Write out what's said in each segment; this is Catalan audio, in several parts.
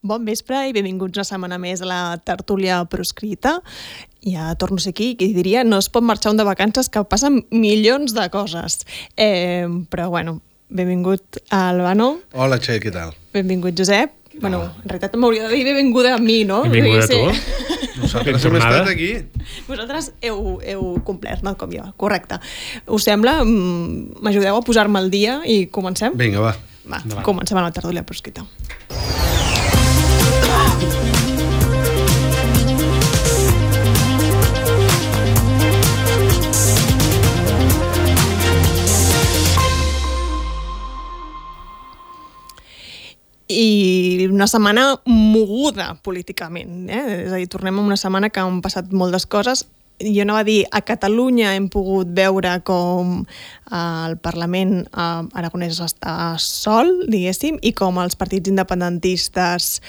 Bon vespre i benvinguts una setmana més a la tertúlia proscrita. Ja torno a ser aquí i diria no es pot marxar un de vacances que passen milions de coses. Eh, però bueno, benvingut a Albano. Hola, Txell, què tal? Benvingut, Josep. Bueno, en realitat m'hauria de dir benvinguda a mi, no? Benvinguda a Sí. tu. Nosaltres hem estat aquí. Vosaltres heu, heu complert, no com jo. Correcte. Us sembla? Mm, M'ajudeu a posar-me al dia i comencem? Vinga, va. Va, Endavant. comencem a la tertúlia proscrita. I una setmana moguda políticament. Eh? És a dir, tornem a una setmana que han passat moltes coses. Jo no va dir, a Catalunya hem pogut veure com eh, el Parlament eh, aragonès està sol, diguéssim, i com els partits independentistes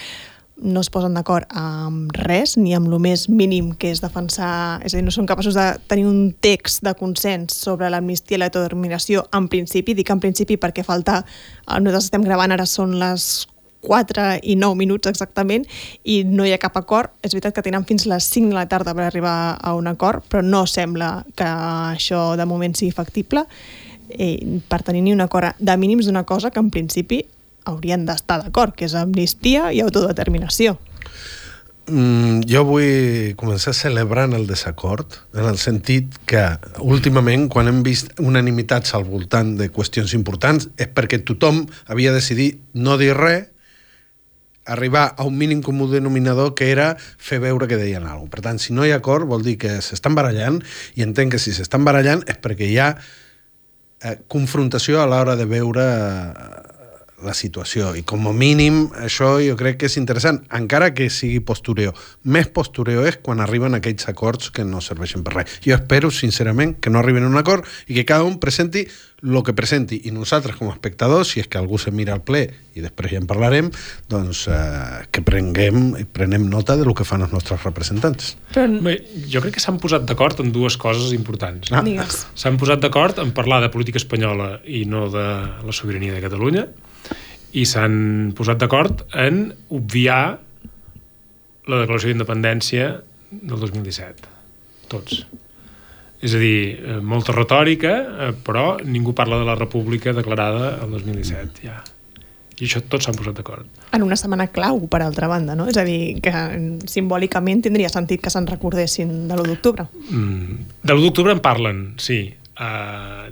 no es posen d'acord amb res, ni amb el més mínim que és defensar... És a dir, no són capaços de tenir un text de consens sobre l'amnistia i l'autodeterminació en principi. Dic en principi perquè falta... eh, Nosaltres estem gravant, ara són les 4 i 9 minuts exactament i no hi ha cap acord. És veritat que tenen fins les 5 de la tarda per arribar a un acord, però no sembla que això de moment sigui factible eh, per tenir ni un acord de mínims d'una cosa que en principi haurien d'estar d'acord, que és amnistia i autodeterminació. Mm, jo vull començar celebrant el desacord, en el sentit que últimament, quan hem vist unanimitats al voltant de qüestions importants, és perquè tothom havia decidit no dir res, arribar a un mínim comú denominador que era fer veure que deien alguna cosa. Per tant, si no hi ha acord, vol dir que s'estan barallant, i entenc que si s'estan barallant és perquè hi ha eh, confrontació a l'hora de veure la situació. I com a mínim això jo crec que és interessant encara que sigui postureo. Més postureo és quan arriben aquells acords que no serveixen per res. Jo espero sincerament que no arriben a un acord i que cada un presenti el que presenti. I nosaltres com a espectadors si és que algú se mira al ple i després ja en parlarem doncs eh, que prenguem prenem nota de lo que fan els nostres representants. Però, Bé, jo crec que s'han posat d'acord en dues coses importants. Ah. S'han posat d'acord en parlar de política espanyola i no de la sobirania de Catalunya i s'han posat d'acord en obviar la declaració d'independència del 2017. Tots. És a dir, eh, molta retòrica, eh, però ningú parla de la república declarada el 2017, ja. I això tots s'han posat d'acord. En una setmana clau, per altra banda, no? És a dir, que simbòlicament tindria sentit que se'n recordessin de l'1 d'octubre. Mm, de l'1 d'octubre en parlen, sí. Uh,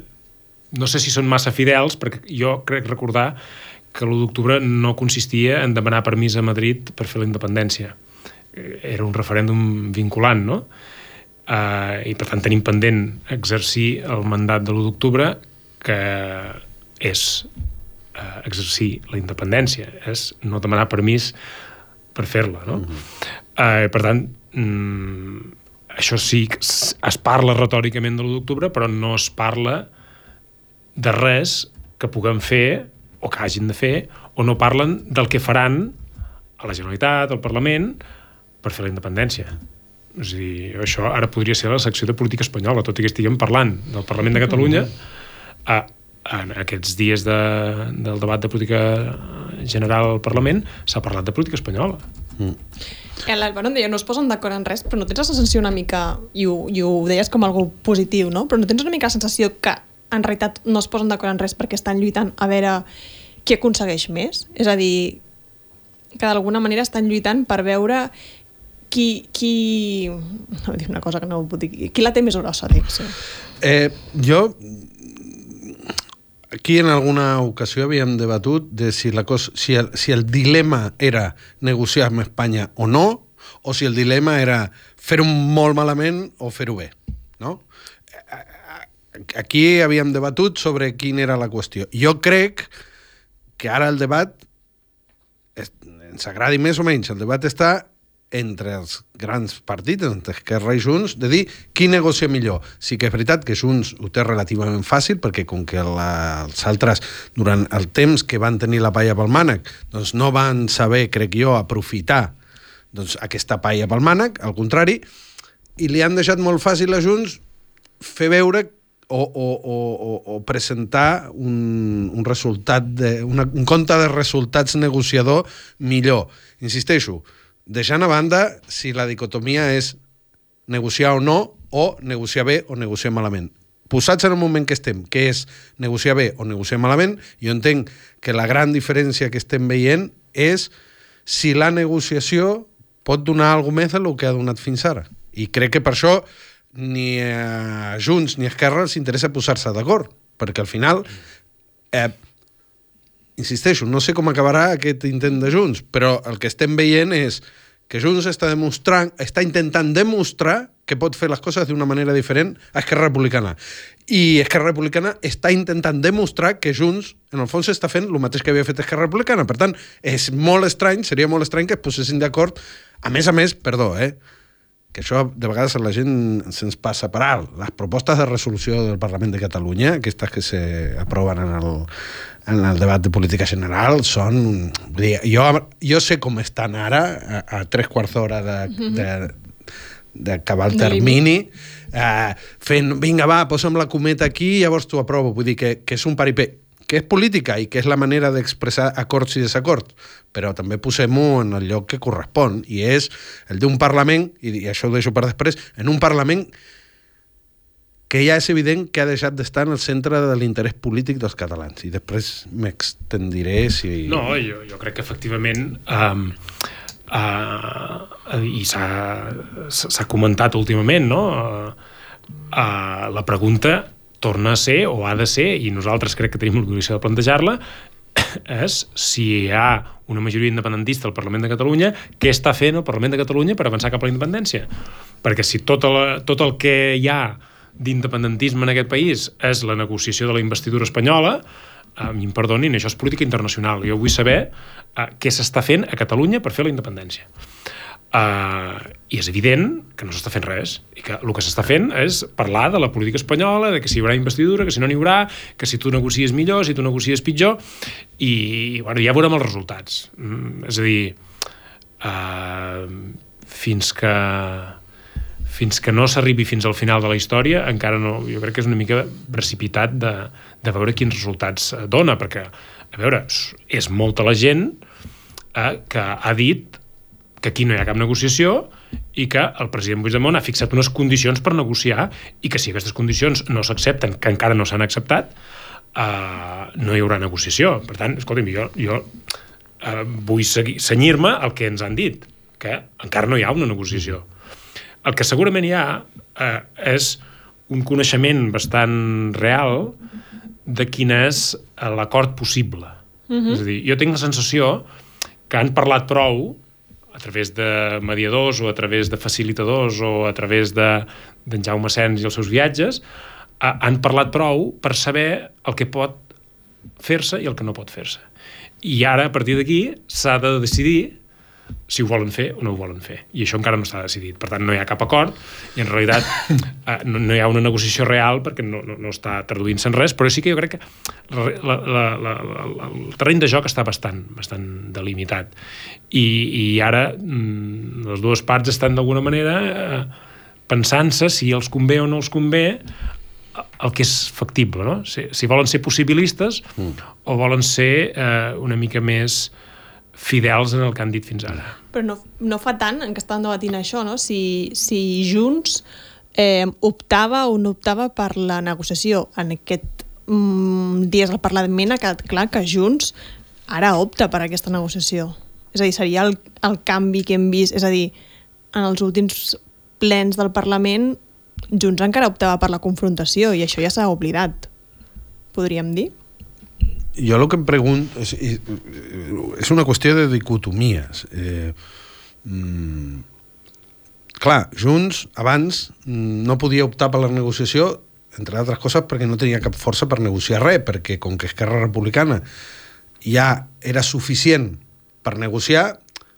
no sé si són massa fidels, perquè jo crec recordar que l'1 d'octubre no consistia en demanar permís a Madrid per fer la independència. Eh, Era un referèndum vinculant, no? Uh, I per tant tenim pendent exercir el mandat de l'1 d'octubre que és uh, exercir la independència, és no demanar permís per fer-la, no? Uh -huh. uh, per tant, mm, això sí que es es parla retòricament de l'1 d'octubre, però no es parla de res que puguem fer o que hagin de fer, o no parlen del que faran a la Generalitat, al Parlament, per fer la independència. És a dir, això ara podria ser la secció de política espanyola, tot i que estiguem parlant del Parlament de Catalunya, a, en aquests dies de, del debat de política general al Parlament s'ha parlat de política espanyola. L'Alvaro em deia, no es posen d'acord en res, però no tens la sensació una mica, i ho, i ho deies com algo positiu, no? però no tens una mica la sensació que en realitat no es posen d'acord en res perquè estan lluitant a veure qui aconsegueix més? És a dir, que d'alguna manera estan lluitant per veure qui, qui... No, dir una cosa que no puc dir. Qui la té més grossa, dic, sí. Eh, jo aquí en alguna ocasió havíem debatut de si, la cosa, si, el, si el dilema era negociar amb Espanya o no, o si el dilema era fer-ho molt malament o fer-ho bé. Aquí havíem debatut sobre quina era la qüestió. Jo crec que ara el debat ens agradi més o menys, el debat està entre els grans partits, entre Esquerra i Junts, de dir qui negocia millor. Sí que és veritat que Junts ho té relativament fàcil, perquè com que la, els altres, durant el temps que van tenir la palla pel mànec, doncs no van saber, crec jo, aprofitar doncs, aquesta palla pel mànec, al contrari, i li han deixat molt fàcil a Junts fer veure o, o, o, o, presentar un, un resultat de, una, un compte de resultats negociador millor. Insisteixo, deixant a banda si la dicotomia és negociar o no, o negociar bé o negociar malament. Posats en el moment que estem, que és negociar bé o negociar malament, jo entenc que la gran diferència que estem veient és si la negociació pot donar alguna més del que ha donat fins ara. I crec que per això ni a Junts ni a Esquerra els interessa posar-se d'acord, perquè al final, eh, insisteixo, no sé com acabarà aquest intent de Junts, però el que estem veient és que Junts està demostrant, està intentant demostrar que pot fer les coses d'una manera diferent a Esquerra Republicana. I Esquerra Republicana està intentant demostrar que Junts, en el fons, està fent el mateix que havia fet Esquerra Republicana. Per tant, és molt estrany, seria molt estrany que es posessin d'acord. A més a més, perdó, eh? Que això de vegades a la gent se'ns passa per alt. Les propostes de resolució del Parlament de Catalunya, aquestes que s'aproven en el, en el debat de política general, són... Vull dir, jo, jo sé com estan ara, a, a tres quarts d'hora de, -hmm. de, d'acabar el termini, eh, fent, vinga, va, posa'm la cometa aquí i llavors t'ho aprovo. Vull dir que, que és un paripé que és política i que és la manera d'expressar acords i desacords, però també posem-ho en el lloc que correspon, i és el d'un Parlament, i, això ho deixo per després, en un Parlament que ja és evident que ha deixat d'estar en el centre de l'interès polític dels catalans. I després m'extendiré si... No, jo, jo crec que efectivament... Um, uh, i s'ha comentat últimament, no? Uh, uh, la pregunta torna a ser, o ha de ser, i nosaltres crec que tenim l'obligació de plantejar-la, és si hi ha una majoria independentista al Parlament de Catalunya, què està fent el Parlament de Catalunya per avançar cap a la independència? Perquè si tot el, tot el que hi ha d'independentisme en aquest país és la negociació de la investidura espanyola, a mi em perdonin, això és política internacional. Jo vull saber uh, què s'està fent a Catalunya per fer la independència. Uh, I és evident que no s'està fent res i que el que s'està fent és parlar de la política espanyola, de que si hi haurà investidura, que si no n'hi haurà, que si tu negocies millor, si tu negocies pitjor i bueno, ja veurem els resultats. Mm, és a dir uh, fins que fins que no s'arribi fins al final de la història encara no, jo crec que és una mica precipitat de, de veure quins resultats dona, perquè a veure, és molta la gent eh, que ha dit que aquí no hi ha cap negociació i que el president Puigdemont ha fixat unes condicions per negociar i que si aquestes condicions no s'accepten, que encara no s'han acceptat, eh, no hi haurà negociació. Per tant, escolta'm, jo, jo eh, vull senyir-me al que ens han dit, que encara no hi ha una negociació. El que segurament hi ha eh, és un coneixement bastant real de quin és l'acord possible. Uh mhm. -huh. És a dir, jo tinc la sensació que han parlat prou a través de mediadors o a través de facilitadors o a través d'en de, Jaume Sens i els seus viatges, ha, han parlat prou per saber el que pot fer-se i el que no pot fer-se. I ara, a partir d'aquí, s'ha de decidir si ho volen fer o no ho volen fer. I això encara no està decidit. Per tant, no hi ha cap acord i en realitat eh, no, no hi ha una negociació real perquè no, no, no està traduint-se en res, però sí que jo crec que la, la, la, la, el terreny de joc està bastant, bastant delimitat. I, i ara mm, les dues parts estan d'alguna manera eh, pensant-se si els convé o no els convé el que és factible, no? Si, si volen ser possibilistes mm. o volen ser eh, una mica més fidels en el que han dit fins ara. Però no, no fa tant en què estàvem debatint això, no? Si, si Junts eh, optava o no optava per la negociació. En aquest mm, dies al Parlament ha quedat clar que Junts ara opta per aquesta negociació. És a dir, seria el, el canvi que hem vist. És a dir, en els últims plens del Parlament Junts encara optava per la confrontació i això ja s'ha oblidat, podríem dir jo el que em pregunto és, és una qüestió de dicotomies. Eh, mm, clar, Junts abans no podia optar per la negociació entre altres coses perquè no tenia cap força per negociar res, perquè com que Esquerra Republicana ja era suficient per negociar,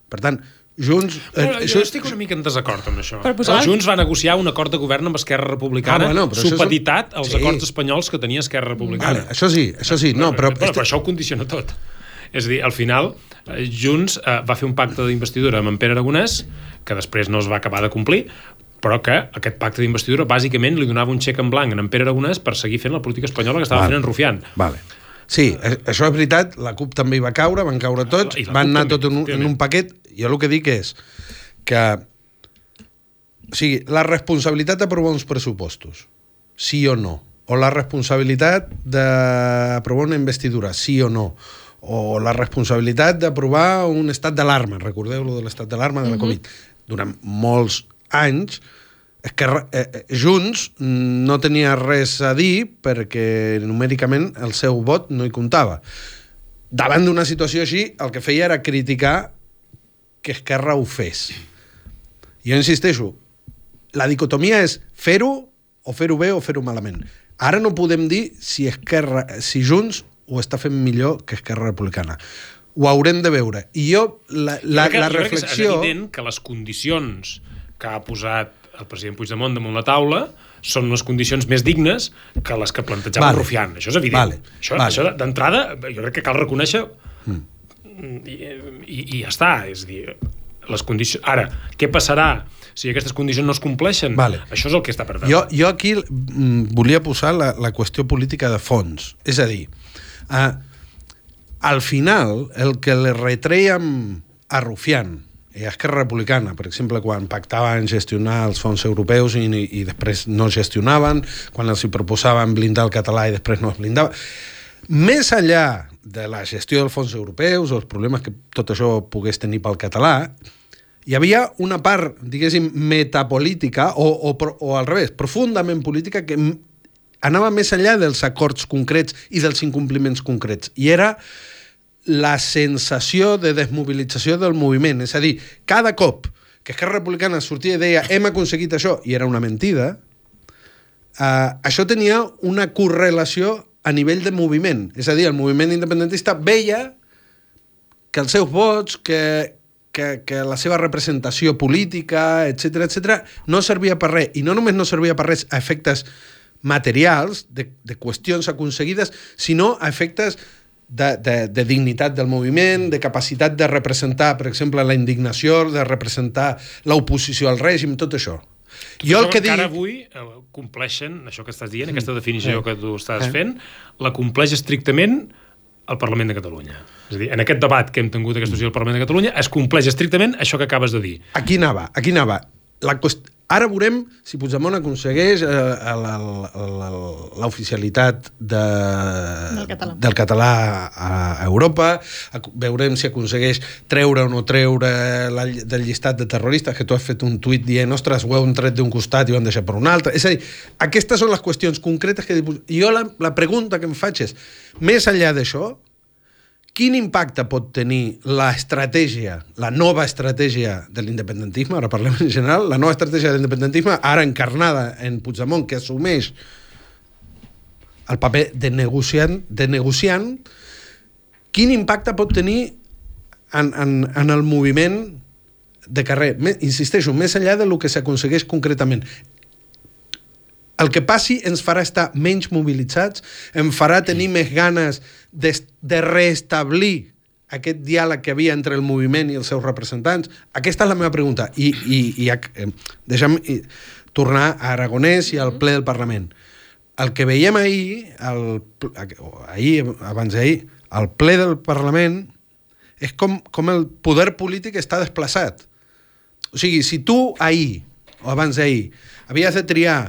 per tant, Junts... Eh, jo això... estic una mica en desacord amb això. Per posar... Junts va negociar un acord de govern amb Esquerra Republicana ah, bueno, supeditat és... als sí. acords espanyols que tenia Esquerra Republicana. Vale, això sí, això sí. No, però, però, però això ho condiciona tot. És a dir, al final, eh, Junts eh, va fer un pacte d'investidura amb en Pere Aragonès, que després no es va acabar de complir, però que aquest pacte d'investidura bàsicament li donava un xec en blanc en Pere Aragonès per seguir fent la política espanyola que estava Vale. fent en Rufián. Vale. Sí, a- això és veritat, la CUP també hi va caure, van caure tots, I la van anar tot en un, en un paquet. Jo el que dic és que o sigui, la responsabilitat d'aprovar uns pressupostos, sí o no, o la responsabilitat d'aprovar una investidura, sí o no, o la responsabilitat d'aprovar un estat d'alarma, recordeu lo de l'estat d'alarma de la Covid, durant molts anys, és que eh, eh, Junts no tenia res a dir perquè numèricament el seu vot no hi comptava. Davant d'una situació així, el que feia era criticar que Esquerra ho fes. Jo insisteixo, la dicotomia és fer-ho o fer-ho bé o fer-ho malament. Ara no podem dir si Esquerra, si Junts ho està fent millor que Esquerra Republicana. Ho haurem de veure. I jo, la, la, Jo crec la jo crec que reflexió... És evident que les condicions que ha posat el president Puigdemont damunt la taula són unes condicions més dignes que les que plantejava Vale. Rufián. Això és evident. Vale. Això, Vale. això d'entrada, jo crec que cal reconèixer mm. i, i, i ja està. És dir, les condicions... Ara, què passarà si aquestes condicions no es compleixen? Vale. Això és el que està per veure. Jo, jo aquí mm, volia posar la, la qüestió política de fons. És a dir, eh, al final, el que li retrèiem a Rufián a Esquerra Republicana, per exemple, quan pactaven gestionar els fons europeus i, i, i després no gestionaven, quan els proposaven blindar el català i després no es blindava, més enllà de la gestió dels fons europeus o els problemes que tot això pogués tenir pel català, hi havia una part, diguéssim, metapolítica o, o, o al revés, profundament política que anava més enllà dels acords concrets i dels incompliments concrets. I era la sensació de desmobilització del moviment. És a dir, cada cop que Esquerra Republicana sortia i deia hem aconseguit això, i era una mentida, eh, això tenia una correlació a nivell de moviment. És a dir, el moviment independentista veia que els seus vots, que, que, que la seva representació política, etc etc, no servia per res. I no només no servia per res a efectes materials, de, de qüestions aconseguides, sinó a efectes de, de, de dignitat del moviment, de capacitat de representar, per exemple, la indignació, de representar l'oposició al règim, tot això. Jo el que dic... avui eh, compleixen, això que estàs dient, aquesta definició Eh. que tu estàs Eh. fent, la compleix estrictament el Parlament de Catalunya. És a dir, en aquest debat que hem tingut aquesta sessió al Parlament de Catalunya es compleix estrictament això que acabes de dir. Aquí anava, aquí anava. La qüest... Ara veurem si Puigdemont aconsegueix eh, el- l'oficialitat de... Del català. del català a Europa, veurem si aconsegueix treure o no treure la, del llistat de terroristes, que tu has fet un tuit dient, ostres, ho heu tret d'un costat i ho han deixat per un altre. És a dir, aquestes són les qüestions concretes que... Jo la, la pregunta que em faig és, més enllà d'això, quin impacte pot tenir la estratègia, la nova estratègia de l'independentisme, ara parlem en general, la nova estratègia de l'independentisme, ara encarnada en Puigdemont, que assumeix el paper de negociant, de negociant quin impacte pot tenir en, en, en el moviment de carrer. Insisteixo, més enllà del que s'aconsegueix concretament. El que passi ens farà estar menys mobilitzats, em farà tenir més ganes de, de reestablir aquest diàleg que havia entre el moviment i els seus representants? Aquesta és la meva pregunta. I, i, i eh, deixa'm i, tornar a Aragonès i al ple del Parlament. El que veiem ahir, el, ahir, abans d'ahir, al ple del Parlament, és com, com el poder polític està desplaçat. O sigui, si tu ahir, o abans d'ahir, havies de triar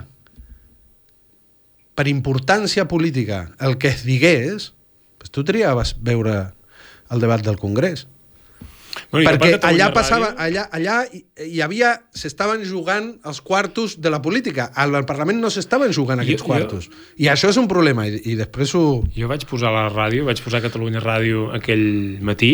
per importància política el que es digués, doncs tu triaves veure el debat del Congrés. Bueno, Perquè allà Ràdio- passava, allà, allà hi, havia, s'estaven jugant els quartos de la política. Al al Parlament no s'estaven jugant aquests Jo- quartos. I això és un problema, i, i després ho... Jo vaig posar la ràdio, vaig posar Catalunya Ràdio aquell matí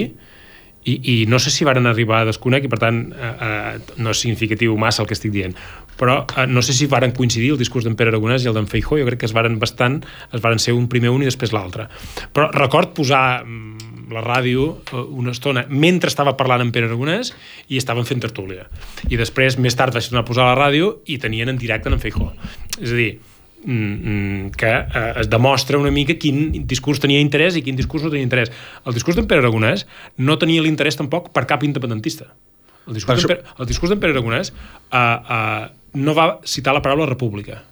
i, i no sé si varen arribar a desconec i per tant eh, eh, no és significatiu massa el que estic dient però eh, no sé si varen coincidir el discurs d'en Pere Aragonès i el d'en Feijó, jo crec que es varen bastant es varen ser un primer un i després l'altre però record posar mm, la ràdio eh, una estona mentre estava parlant en Pere Aragonès i estaven fent tertúlia i després més tard vaig tornar a posar la ràdio i tenien en directe en Feijó és a dir, mm, mm, que eh, es demostra una mica quin discurs tenia interès i quin discurs no tenia interès. El discurs d'en Pere Aragonès no tenia l'interès tampoc per cap independentista. El discurs d'en Pere, el discurs d'en Pere Aragonès eh, eh, no va citar la paraula república.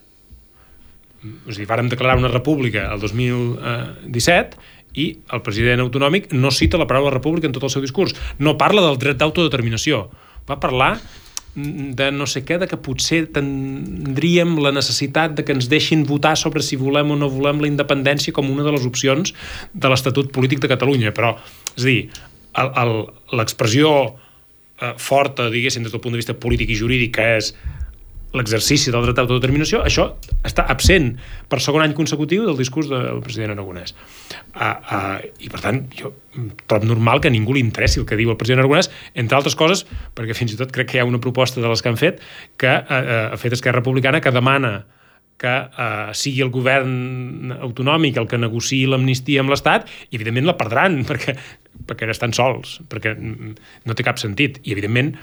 O sigui, vàrem declarar una república el 2017 i el president autonòmic no cita la paraula república en tot el seu discurs. No parla del dret d'autodeterminació. Va parlar de no sé què, de que potser tindríem la necessitat de que ens deixin votar sobre si volem o no volem la independència com una de les opcions de l'Estatut Polític de Catalunya. Però, és a dir, l'expressió eh, forta, diguéssim, des del punt de vista polític i jurídic, que és l'exercici del dret d'autodeterminació, això està absent per segon any consecutiu del discurs del president Aragonès. Uh, uh, I, per tant, jo trobo normal que ningú li interessi el que diu el president Aragonès, entre altres coses, perquè fins i tot crec que hi ha una proposta de les que han fet, que uh, uh, ha fet Esquerra Republicana, que demana que uh, sigui el govern autonòmic el que negociï l'amnistia amb l'Estat i evidentment la perdran perquè, perquè estan sols, perquè no té cap sentit i evidentment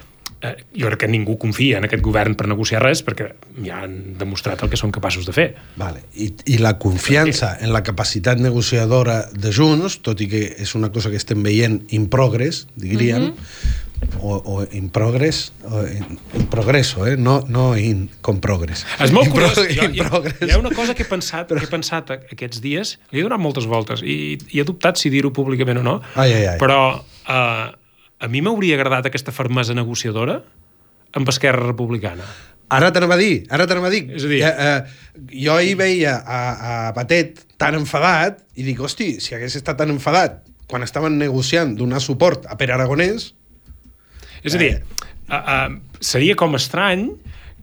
eh, jo crec que ningú confia en aquest govern per negociar res perquè ja han demostrat el que són capaços de fer. Vale. I, I la confiança en la capacitat negociadora de Junts, tot i que és una cosa que estem veient in progress, diríem, mm -hmm. o, o in progress, o in, in progresso, eh? no, no in, com progress. És molt in curiós. Pro, jo, hi ha una cosa que he pensat, Però... que he pensat aquests dies, li he donat moltes voltes i, i he dubtat si dir-ho públicament o no, ai, ai, ai. però eh, a mi m'hauria agradat aquesta fermesa negociadora amb Esquerra Republicana. Ara t'anava a dir, ara t'anava a dir. És a dir... Eh, eh, jo ahir veia a, a Batet tan enfadat i dic, hosti, si hagués estat tan enfadat quan estaven negociant donar suport a Pere Aragonès... És a dir, eh... uh, uh, seria com estrany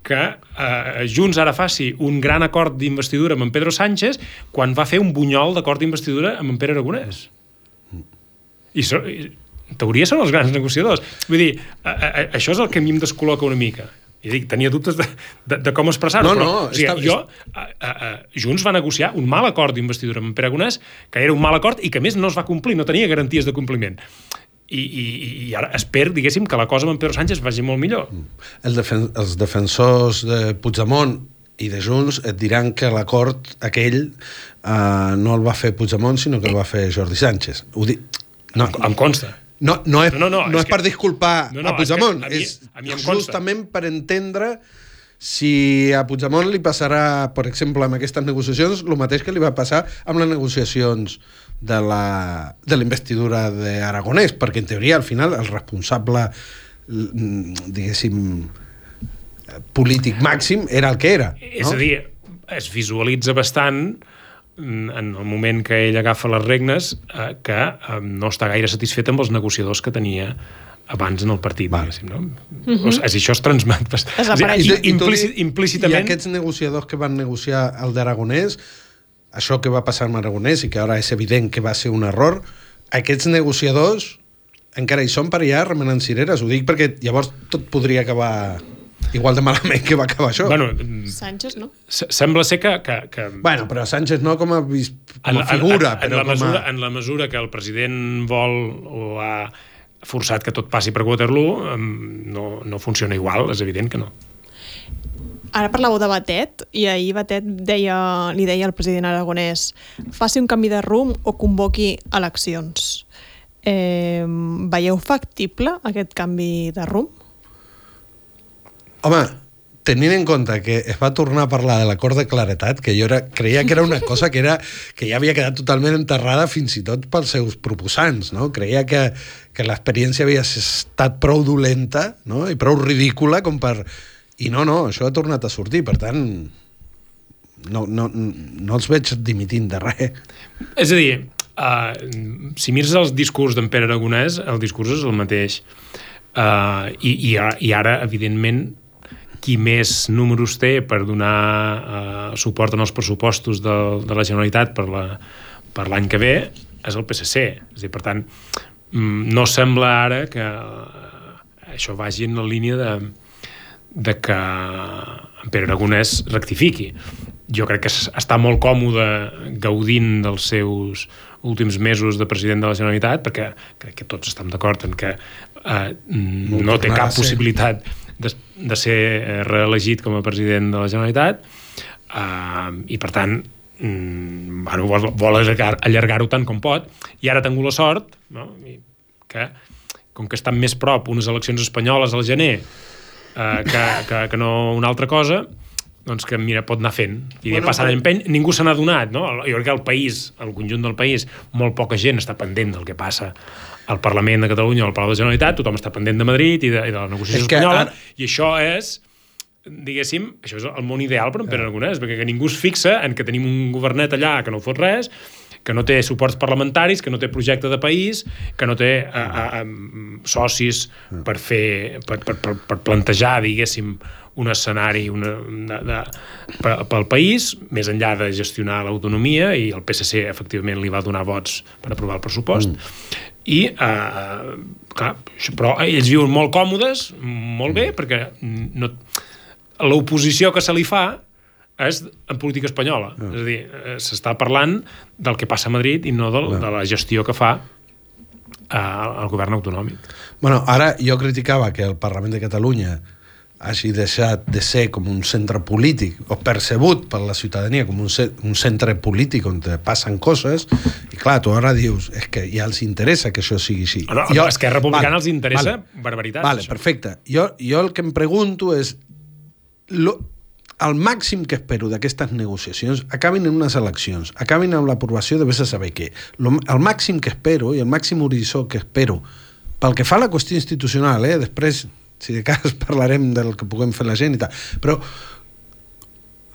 que uh, Junts ara faci un gran acord d'investidura amb en Pedro Sánchez quan va fer un bunyol d'acord d'investidura amb en Pere Aragonès. I, so, i en teoria són els grans negociadors. Vull dir, a, a, a, això és el que a mi em descol·loca una mica. I dic, tenia dubtes de, de, de com expressar-ho, no, però no, o sigui, està, jo, a, a, a, Junts va negociar un mal acord d'investidura amb Pere Agonès, que era un mal acord i que més no es va complir, no tenia garanties de compliment. I, i, i ara espero, diguéssim, que la cosa amb en Pedro Sánchez vagi molt millor. El defen els defensors de Puigdemont i de Junts et diran que l'acord aquell uh, no el va fer Puigdemont, sinó que el va fer Jordi Sánchez. Ho dic... No, em, em consta. No, no, és, no, no, no, no és, és per disculpar no, no, a Puigdemont, és, a mi, a mi és justament per entendre si a Puigdemont li passarà, per exemple, amb aquestes negociacions, el mateix que li va passar amb les negociacions de la, de la investidura d'Aragonès, perquè en teoria al final el responsable diguéssim polític màxim era el que era. No? És a dir, es visualitza bastant en el moment que ell agafa les regnes, eh, que eh, no està gaire satisfet amb els negociadors que tenia abans en el partit, vale. no? Mm -hmm. o sigui, això es transmet bastant. I, i, implícit, implícitament... I aquests negociadors que van negociar el d'Aragonès, això que va passar amb Aragonès i que ara és evident que va ser un error, aquests negociadors encara hi són per allà remenant cireres. Ho dic perquè llavors tot podria acabar igual de malament que va acabar això. Bueno, Sánchez, no? Sembla ser que... que, que... Bueno, però Sánchez no com a, com a figura, en, en, però en la mesura, a... En la mesura que el president vol o ha forçat que tot passi per Waterloo, no, no funciona igual, és evident que no. Ara parlàveu de Batet, i ahir Batet deia, li deia al president aragonès faci un canvi de rumb o convoqui eleccions. Eh, veieu factible aquest canvi de rumb? Home, tenint en compte que es va tornar a parlar de l'acord de claretat, que jo era, creia que era una cosa que, era, que ja havia quedat totalment enterrada fins i tot pels seus proposants, no? Creia que, que l'experiència havia estat prou dolenta no? i prou ridícula com per... I no, no, això ha tornat a sortir, per tant, no, no, no els veig dimitint de res. És a dir, uh, si mires el discurs d'en Pere Aragonès, el discurs és el mateix. Uh, i, i, I ara, evidentment, qui més números té per donar eh, suport en els pressupostos de, de la Generalitat per la l'any que ve és el PSC. És dir, per tant, mm, no sembla ara que eh, això vagi en la línia de, de que en Pere Aragonès rectifiqui. Jo crec que està molt còmode gaudint dels seus últims mesos de president de la Generalitat, perquè crec que tots estem d'acord en que eh, no té cap possibilitat de, de ser eh, reelegit com a president de la Generalitat uh, i per tant mm, bueno, vol, vol allargar-ho allargar tant com pot i ara tinc la sort no? que com que estan més prop unes eleccions espanyoles al gener uh, que, que, que no una altra cosa, doncs que mira, pot anar fent. I bueno, passant però... empeny, ningú se n'ha donat, no? Jo crec que el país, el conjunt del país, molt poca gent està pendent del que passa al Parlament de Catalunya o al Palau de la Generalitat, tothom està pendent de Madrid i de, i de la negociació espanyola, ara... i això és diguéssim, això és el món ideal per en Pere Aragonès, perquè que ningú es fixa en que tenim un governet allà que no fot res, que no té suports parlamentaris, que no té projecte de país, que no té a, a, a, socis per fer per, per, per, per plantejar, diguéssim, un escenari una, de, de, pel país, més enllà de gestionar l'autonomia, i el PSC efectivament li va donar vots per aprovar el pressupost, mm. i eh, clar, però ells viuen molt còmodes, molt bé, mm. perquè no, l'oposició que se li fa és en política espanyola. Ah. És a dir, eh, s'està parlant del que passa a Madrid i no del, ah. de la gestió que fa eh, el govern autonòmic. Bueno, ara jo criticava que el Parlament de Catalunya hagi deixat de ser com un centre polític o percebut per la ciutadania com un, un centre polític on passen coses i clar, tu ara dius és que ja els interessa que això sigui així. No, jo, és que a Republicana vale, els interessa vale, barbaritats. Vale, això. perfecte. Jo, jo el que em pregunto és lo, el màxim que espero d'aquestes negociacions acabin en unes eleccions, acabin amb l'aprovació de vés a saber què. Lo, el màxim que espero i el màxim horitzó que espero pel que fa a la qüestió institucional, eh? després, si de cas, parlarem del que puguem fer la gent i tal, però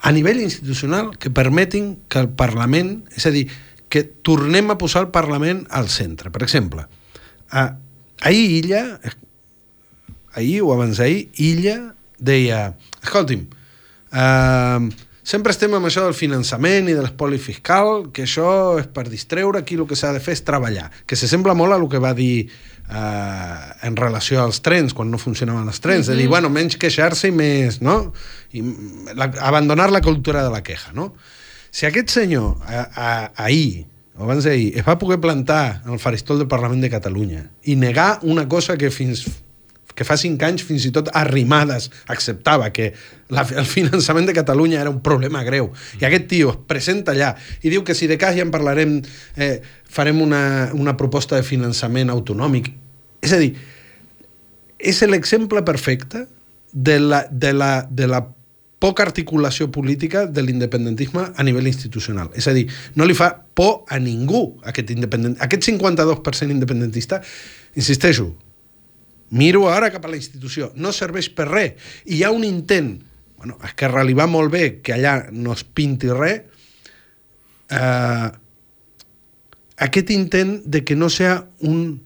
a nivell institucional que permetin que el Parlament, és a dir, que tornem a posar el Parlament al centre. Per exemple, a, ahir Illa, ahir o abans d'ahir, Illa deia, escolti'm, eh, sempre estem amb això del finançament i de l'espoli fiscal, que això és per distreure, aquí el que s'ha de fer és treballar, que se sembla molt a el que va dir eh, en relació als trens, quan no funcionaven els trens, mm -hmm. de dir, mhm. bueno, menys queixar-se i més, no? I la, abandonar la cultura de la queja, no? Si aquest senyor a, a, ahir o abans d'ahir, es va poder plantar en el faristol del Parlament de Catalunya i negar una cosa que fins que fa cinc anys fins i tot Arrimadas acceptava que la, el finançament de Catalunya era un problema greu. I aquest tio es presenta allà i diu que si de cas ja en parlarem, eh, farem una, una proposta de finançament autonòmic. És a dir, és l'exemple perfecte de la, de, la, de la poca articulació política de l'independentisme a nivell institucional. És a dir, no li fa por a ningú aquest, independent... aquest 52% independentista, insisteixo, miro ara cap a la institució, no serveix per res, i hi ha un intent, bueno, a Esquerra li va molt bé que allà no es pinti res, eh, aquest intent de que no sea un,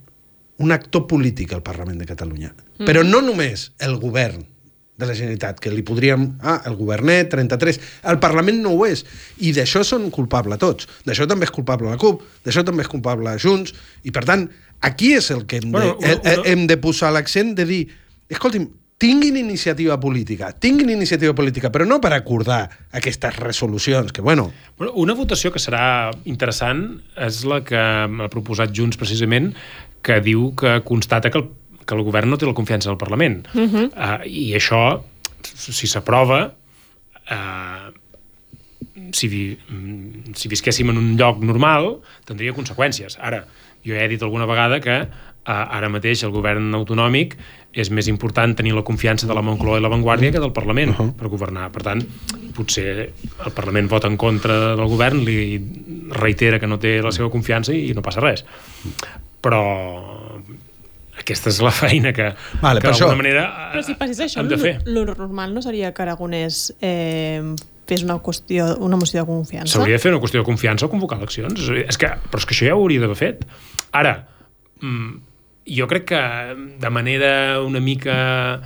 un actor polític al Parlament de Catalunya. Mm. Però no només el govern de la Generalitat, que li podríem... Ah, el governet, 33... El Parlament no ho és. I d'això són culpables tots. D'això també és culpable la CUP, d'això també és culpable Junts, i per tant, Aquí és el que hem, bueno, de, una, una... hem de posar l'accent de dir, escolti'm, tinguin iniciativa política, tinguin iniciativa política, però no per acordar aquestes resolucions, que bueno... bueno una votació que serà interessant és la que ha proposat Junts precisament, que diu que constata que el, que el govern no té la confiança del Parlament. Uh -huh. uh, I això, si s'aprova, uh, si, vi, si visquéssim en un lloc normal, tindria conseqüències. Ara, jo he dit alguna vegada que ara mateix el govern autonòmic és més important tenir la confiança de la Moncloa i la Vanguardia que del Parlament uh -huh. per governar. Per tant, potser el Parlament vota en contra del govern, li reitera que no té la seva confiança i no passa res. Però aquesta és la feina que, vale, que d'alguna manera Però si passés això, hem de fer. Lo normal no seria que Aragonès eh, fes una, qüestió, una moció de confiança? S'hauria de fer una qüestió de confiança o convocar eleccions. És que, però és que això ja ho hauria d'haver fet. Ara, mm, jo crec que de manera una mica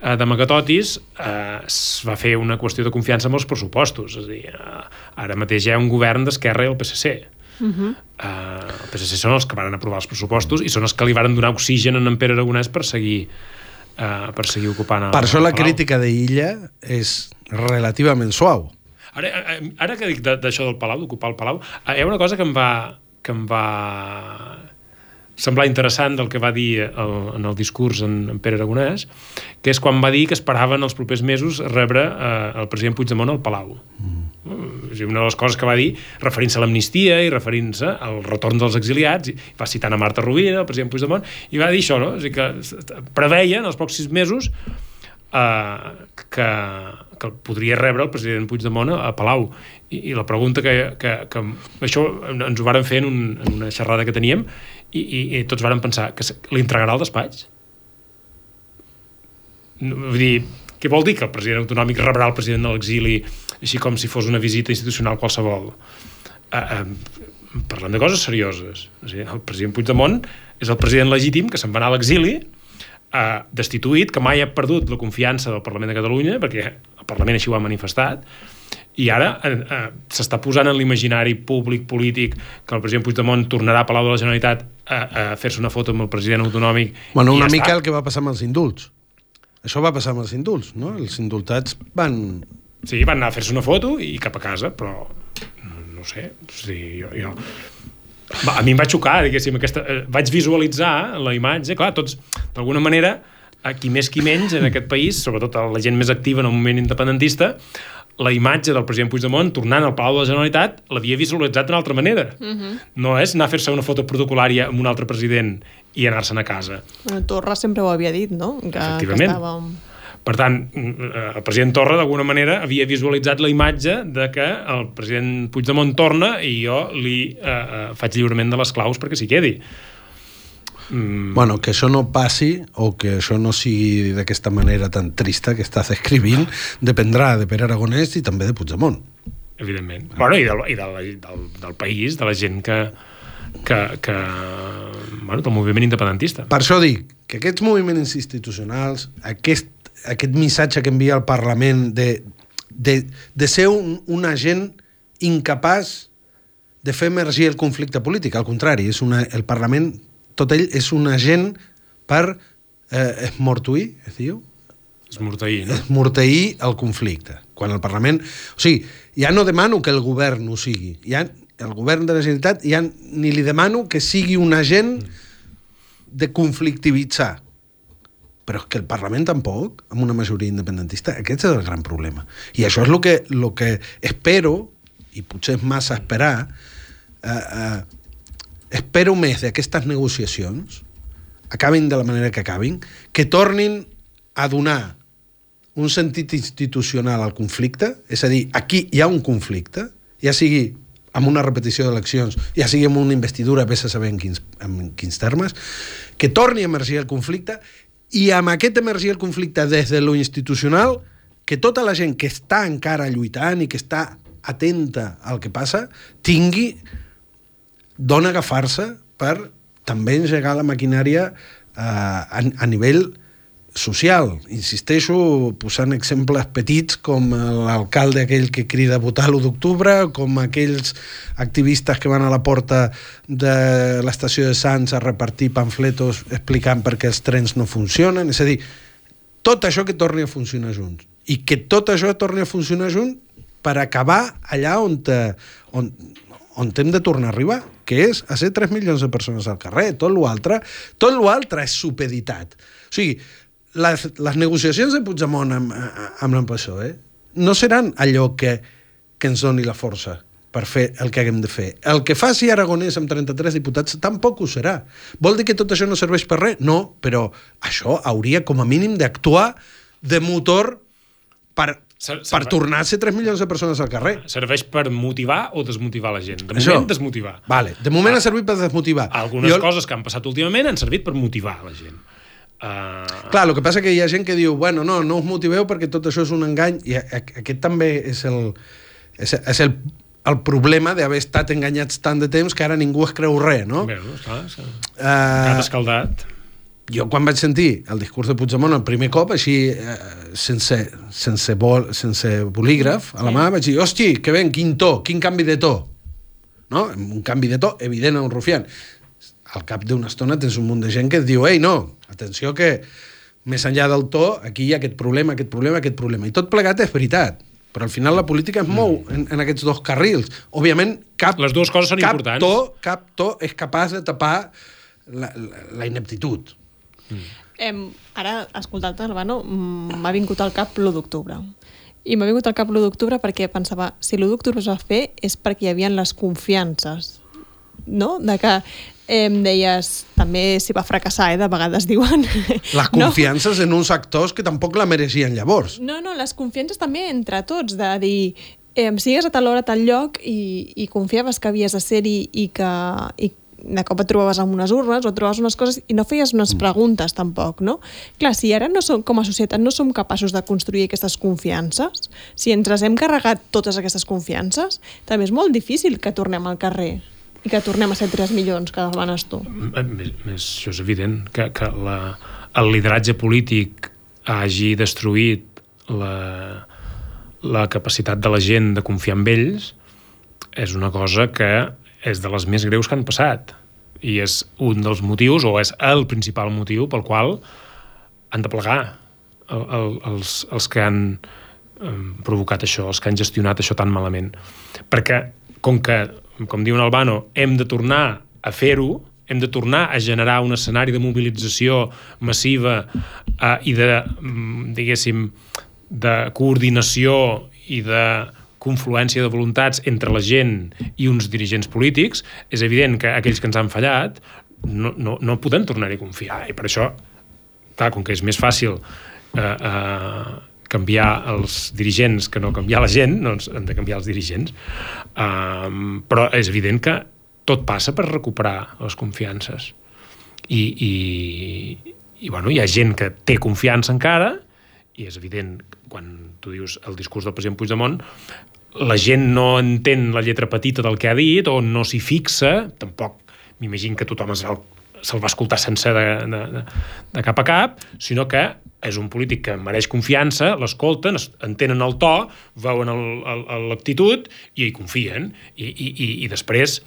eh, de Magatotis eh, es va fer una qüestió de confiança amb els pressupostos. És a dir, eh, ara mateix hi ha un govern d'Esquerra i el PSC. Uh -huh. uh, el PSC són els que van aprovar els pressupostos i són els que li van donar oxigen en Pere Aragonès per seguir uh, per seguir ocupant el, Per això la crítica d'Illa és relativament suau. Ara, ara que dic d'això del Palau, d'ocupar el Palau, hi ha una cosa que em va, que em va semblar interessant del que va dir el, en el discurs en, en Pere Aragonès, que és quan va dir que esperaven els propers mesos rebre eh, el president Puigdemont al Palau. Mm. És una de les coses que va dir, referint-se a l'amnistia i referint-se al retorn dels exiliats, i va citar a Marta Rovira, el president Puigdemont, i va dir això, no? És dir, que preveien els pocs sis mesos eh, que, que podria rebre el president Puigdemont a Palau. I, i la pregunta que, que, que... Això ens ho varen fer en, un, en una xerrada que teníem i, i, i tots varen pensar que l'entregarà al despatx? No, vull dir, què vol dir que el president autonòmic rebrà el president de l'exili així com si fos una visita institucional qualsevol? Uh, uh, parlem de coses serioses. O sigui, el president Puigdemont és el president legítim que se'n va anar a l'exili eh, destituït, que mai ha perdut la confiança del Parlament de Catalunya, perquè el Parlament així ho ha manifestat, i ara eh, eh, s'està posant en l'imaginari públic, polític, que el president Puigdemont tornarà a Palau de la Generalitat a, a fer-se una foto amb el president autonòmic. Bueno, una ja mica està. el que va passar amb els indults. Això va passar amb els indults, no? Els indultats van... Sí, van anar a fer-se una foto i cap a casa, però no, sé, o sigui, jo, jo... Va, a mi em va xocar, diguéssim, aquesta... eh, vaig visualitzar la imatge, clar, tots, d'alguna manera, a qui més qui menys en aquest país, sobretot la gent més activa en el moment independentista, la imatge del president Puigdemont tornant al Palau de la Generalitat l'havia visualitzat d'una altra manera. Uh -huh. No és anar a fer-se una foto protocolària amb un altre president i anar-se'n a casa. Bueno, Torra sempre ho havia dit, no? Que, que Efectivament. estava... Per tant, eh, el president Torra, d'alguna manera, havia visualitzat la imatge de que el president Puigdemont torna i jo li eh, eh, faig lliurement de les claus perquè s'hi quedi. Mm, Bueno, que això no passi o que això no sigui d'aquesta manera tan trista que estàs escrivint dependrà de Pere Aragonès i també de Puigdemont. evidentment. Bueno, i, del, i del, del, del país, de la gent que, que, que bueno, del moviment independentista. Per això dic que aquests moviments institucionals, aquest, aquest missatge que envia el Parlament de, de, de ser un, un agent incapaç de fer emergir el conflicte polític, al contrari, és una, el Parlament, tot ell és un agent per eh, esmortuir, es diu? És mortaí, no? esmorteir el conflicte. Quan el Parlament... O sigui, ja no demano que el govern ho sigui. Ja, el govern de la Generalitat ja ni li demano que sigui un agent de conflictivitzar. Però és que el Parlament tampoc, amb una majoria independentista, aquest és el gran problema. I això és el que, lo que espero, i potser és massa esperar, eh, eh, espero més d'aquestes negociacions, acabin de la manera que acabin, que tornin a donar un sentit institucional al conflicte, és a dir, aquí hi ha un conflicte, ja sigui amb una repetició d'eleccions, ja sigui amb una investidura, vés a saber en quins, en quins termes, que torni a emergir el conflicte i amb aquest emergir el conflicte des de lo institucional, que tota la gent que està encara lluitant i que està atenta al que passa, tingui d'on agafar-se per també engegar la maquinària eh, a, a nivell social. Insisteixo posant exemples petits com l'alcalde aquell que crida a votar l'1 d'octubre, com aquells activistes que van a la porta de l'estació de Sants a repartir pamfletos explicant per què els trens no funcionen. És a dir, tot això que torni a funcionar junts. I que tot això torni a funcionar junts per acabar allà on, te, on, on hem de tornar a arribar, que és a ser 3 milions de persones al carrer. Tot l'altre tot l'altre és supeditat. O sigui, les, les negociacions de Puigdemont amb, amb l'ambaixador eh, no seran allò que, que ens doni la força per fer el que haguem de fer. El que faci Aragonès amb 33 diputats tampoc ho serà. Vol dir que tot això no serveix per res? No, però això hauria com a mínim d'actuar de motor per, Ser- per tornar a ser 3 milions de persones al carrer. Serveix per motivar o desmotivar la gent. De Això. moment, desmotivar. Vale, de moment ha servit per desmotivar. Algunes Jo- coses que han passat últimament han servit per motivar la gent. Uh, Clar, el que passa que hi ha gent que diu bueno, no, no us motiveu perquè tot això és un engany i aquest també és el, és, és el, el problema d'haver estat enganyats tant de temps que ara ningú es creu res, no? Bé, no, esclar, és- gat Uh, escaldat. Jo quan vaig sentir el discurs de Puigdemont el primer cop, així, eh, sense, sense, bol, sense bolígraf, a la mà, vaig dir, hosti, que ben, quin to, quin canvi de to. No? Un canvi de to evident a un rufián. Al cap d'una estona tens un munt de gent que et diu, ei, no, atenció que més enllà del to, aquí hi ha aquest problema, aquest problema, aquest problema. I tot plegat és veritat. Però al final la política es mou en, en aquests dos carrils. Òbviament, cap, Les dues coses són cap importants. To, cap to és capaç de tapar la, la, la ineptitud. Em, ara, escoltant-te, Albano, mm, m'ha vingut al cap l'1 d'octubre. I m'ha vingut al cap l'1 d'octubre perquè pensava, si l'1 d'octubre es va fer és perquè hi havia les confiances, no? De que em deies, també s'hi va fracassar, eh, de vegades diuen. Les confiances no? en uns actors que tampoc la mereixien llavors. No, no, les confiances també entre tots, de dir, eh, sigues a tal hora, a tal lloc, i, i confiaves que havies de ser-hi i que, i de cop et trobaves amb unes urnes o trobaves unes coses i no feies unes mm. preguntes tampoc, no? Clar, si ara no som, com a societat no som capaços de construir aquestes confiances, si ens les hem carregat totes aquestes confiances, també és molt difícil que tornem al carrer i que tornem a ser 3 milions que demanes tu. Això és evident, que, que la, el lideratge polític hagi destruït la, la capacitat de la gent de confiar en ells és una cosa que és de les més greus que han passat i és un dels motius, o és el principal motiu pel qual han de plegar el, el, els, els que han provocat això, els que han gestionat això tan malament. Perquè, com que, com diu Albano, hem de tornar a fer-ho, hem de tornar a generar un escenari de mobilització massiva eh, i de, mm, diguéssim, de coordinació i de confluència de voluntats entre la gent i uns dirigents polítics, és evident que aquells que ens han fallat no, no, no podem tornar-hi a confiar. I per això, clar, com que és més fàcil eh, eh, canviar els dirigents que no canviar la gent, doncs hem de canviar els dirigents. Um, però és evident que tot passa per recuperar les confiances. I, i, i bueno, hi ha gent que té confiança encara, i és evident, quan tu dius el discurs del president Puigdemont, la gent no entén la lletra petita del que ha dit o no s'hi fixa, tampoc m'imagino que tothom se'l se va escoltar sense de, de, de, de cap a cap, sinó que és un polític que mereix confiança, l'escolten, entenen el to, veuen l'actitud i hi confien. I, i, i, i després,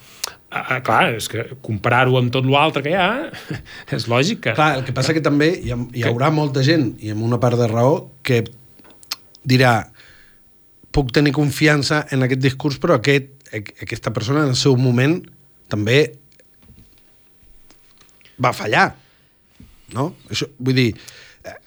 ah, clar, és que comparar-ho amb tot l'altre que hi ha, és lògic que... Clar, el que passa que també hi, ha, hi haurà que... molta gent, i amb una part de raó, que dirà puc tenir confiança en aquest discurs, però aquest, aquesta persona en el seu moment també va fallar. No? Això, vull dir,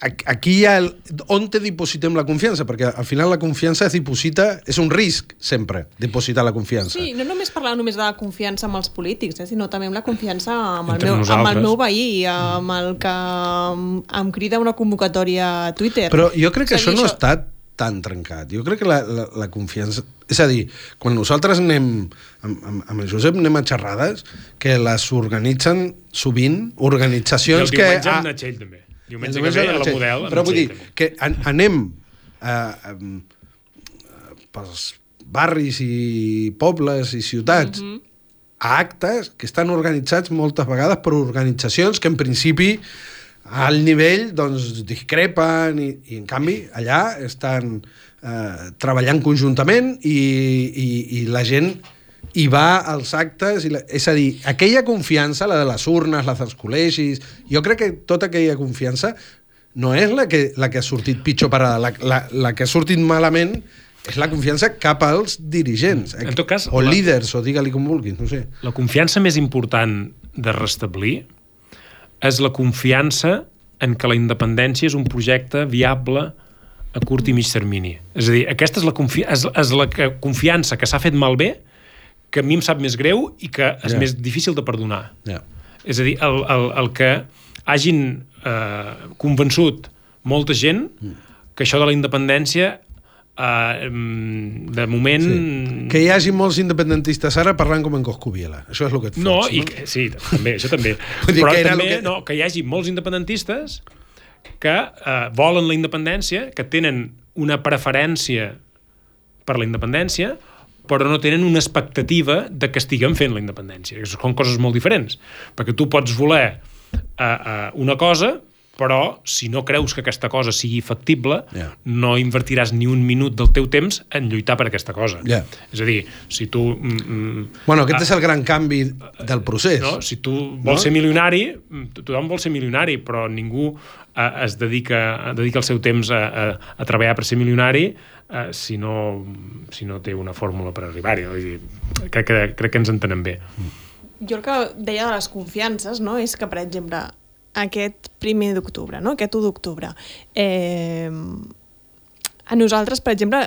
aquí hi ha el, on te dipositem la confiança, perquè al final la confiança es diposita, és un risc sempre, dipositar la confiança. Sí, no només parlar només de la confiança amb els polítics, eh, sinó també amb la confiança amb el, meu, amb el meu veí, amb el que em crida una convocatòria a Twitter. Però jo crec que això no ha estat tan trencat. Jo crec que la, la, la confiança... És a dir, quan nosaltres anem, amb, amb, amb el Josep anem a xerrades, que les organitzen sovint organitzacions que... I el diumenge amb Natxell, també. Diumenge, diumenge que ve a la model Però vull dir, també. que an anem a, a, a, pels barris i pobles i ciutats mm -hmm. a actes que estan organitzats moltes vegades per organitzacions que en principi al nivell doncs, discrepen i, i en canvi allà estan eh, treballant conjuntament i, i, i la gent hi va als actes, i la, és a dir, aquella confiança, la de les urnes, la dels col·legis, jo crec que tota aquella confiança no és la que, la que ha sortit pitjor parada, la, la, la que ha sortit malament és la confiança cap als dirigents. En tot cas, o la, líders, o digue-li com vulguis, no sé. La confiança més important de restablir és la confiança en que la independència és un projecte viable a curt i mig termini. És a dir, aquesta és la, confi és, és la que, confiança que s'ha fet malbé, que a mi em sap més greu i que és yeah. més difícil de perdonar. Yeah. És a dir, el, el, el que hagin eh, convençut molta gent mm. que això de la independència Uh, de moment... Sí. Que hi hagi molts independentistes ara parlant com en Coscubiela. Això és el que et fots, no? I que, sí, també, això també. Però que també que... No, que hi hagi molts independentistes que uh, volen la independència, que tenen una preferència per la independència, però no tenen una expectativa de que estiguem fent la independència. Són coses molt diferents. Perquè tu pots voler uh, uh, una cosa, però si no creus que aquesta cosa sigui factible, yeah. no invertiràs ni un minut del teu temps en lluitar per aquesta cosa. Yeah. És a dir, si tu... Mm, mm, bueno, aquest ah, és el gran canvi del procés. No? Si tu vols no? ser milionari, tothom vol ser milionari, però ningú eh, es dedica, dedica el seu temps a, a, a treballar per ser milionari eh, si, no, si no té una fórmula per arribar-hi. Crec, que, crec que ens entenem bé. Jo el que deia de les confiances no? és que, per exemple, aquest primer d'octubre, no? aquest 1 d'octubre. Eh, a nosaltres, per exemple,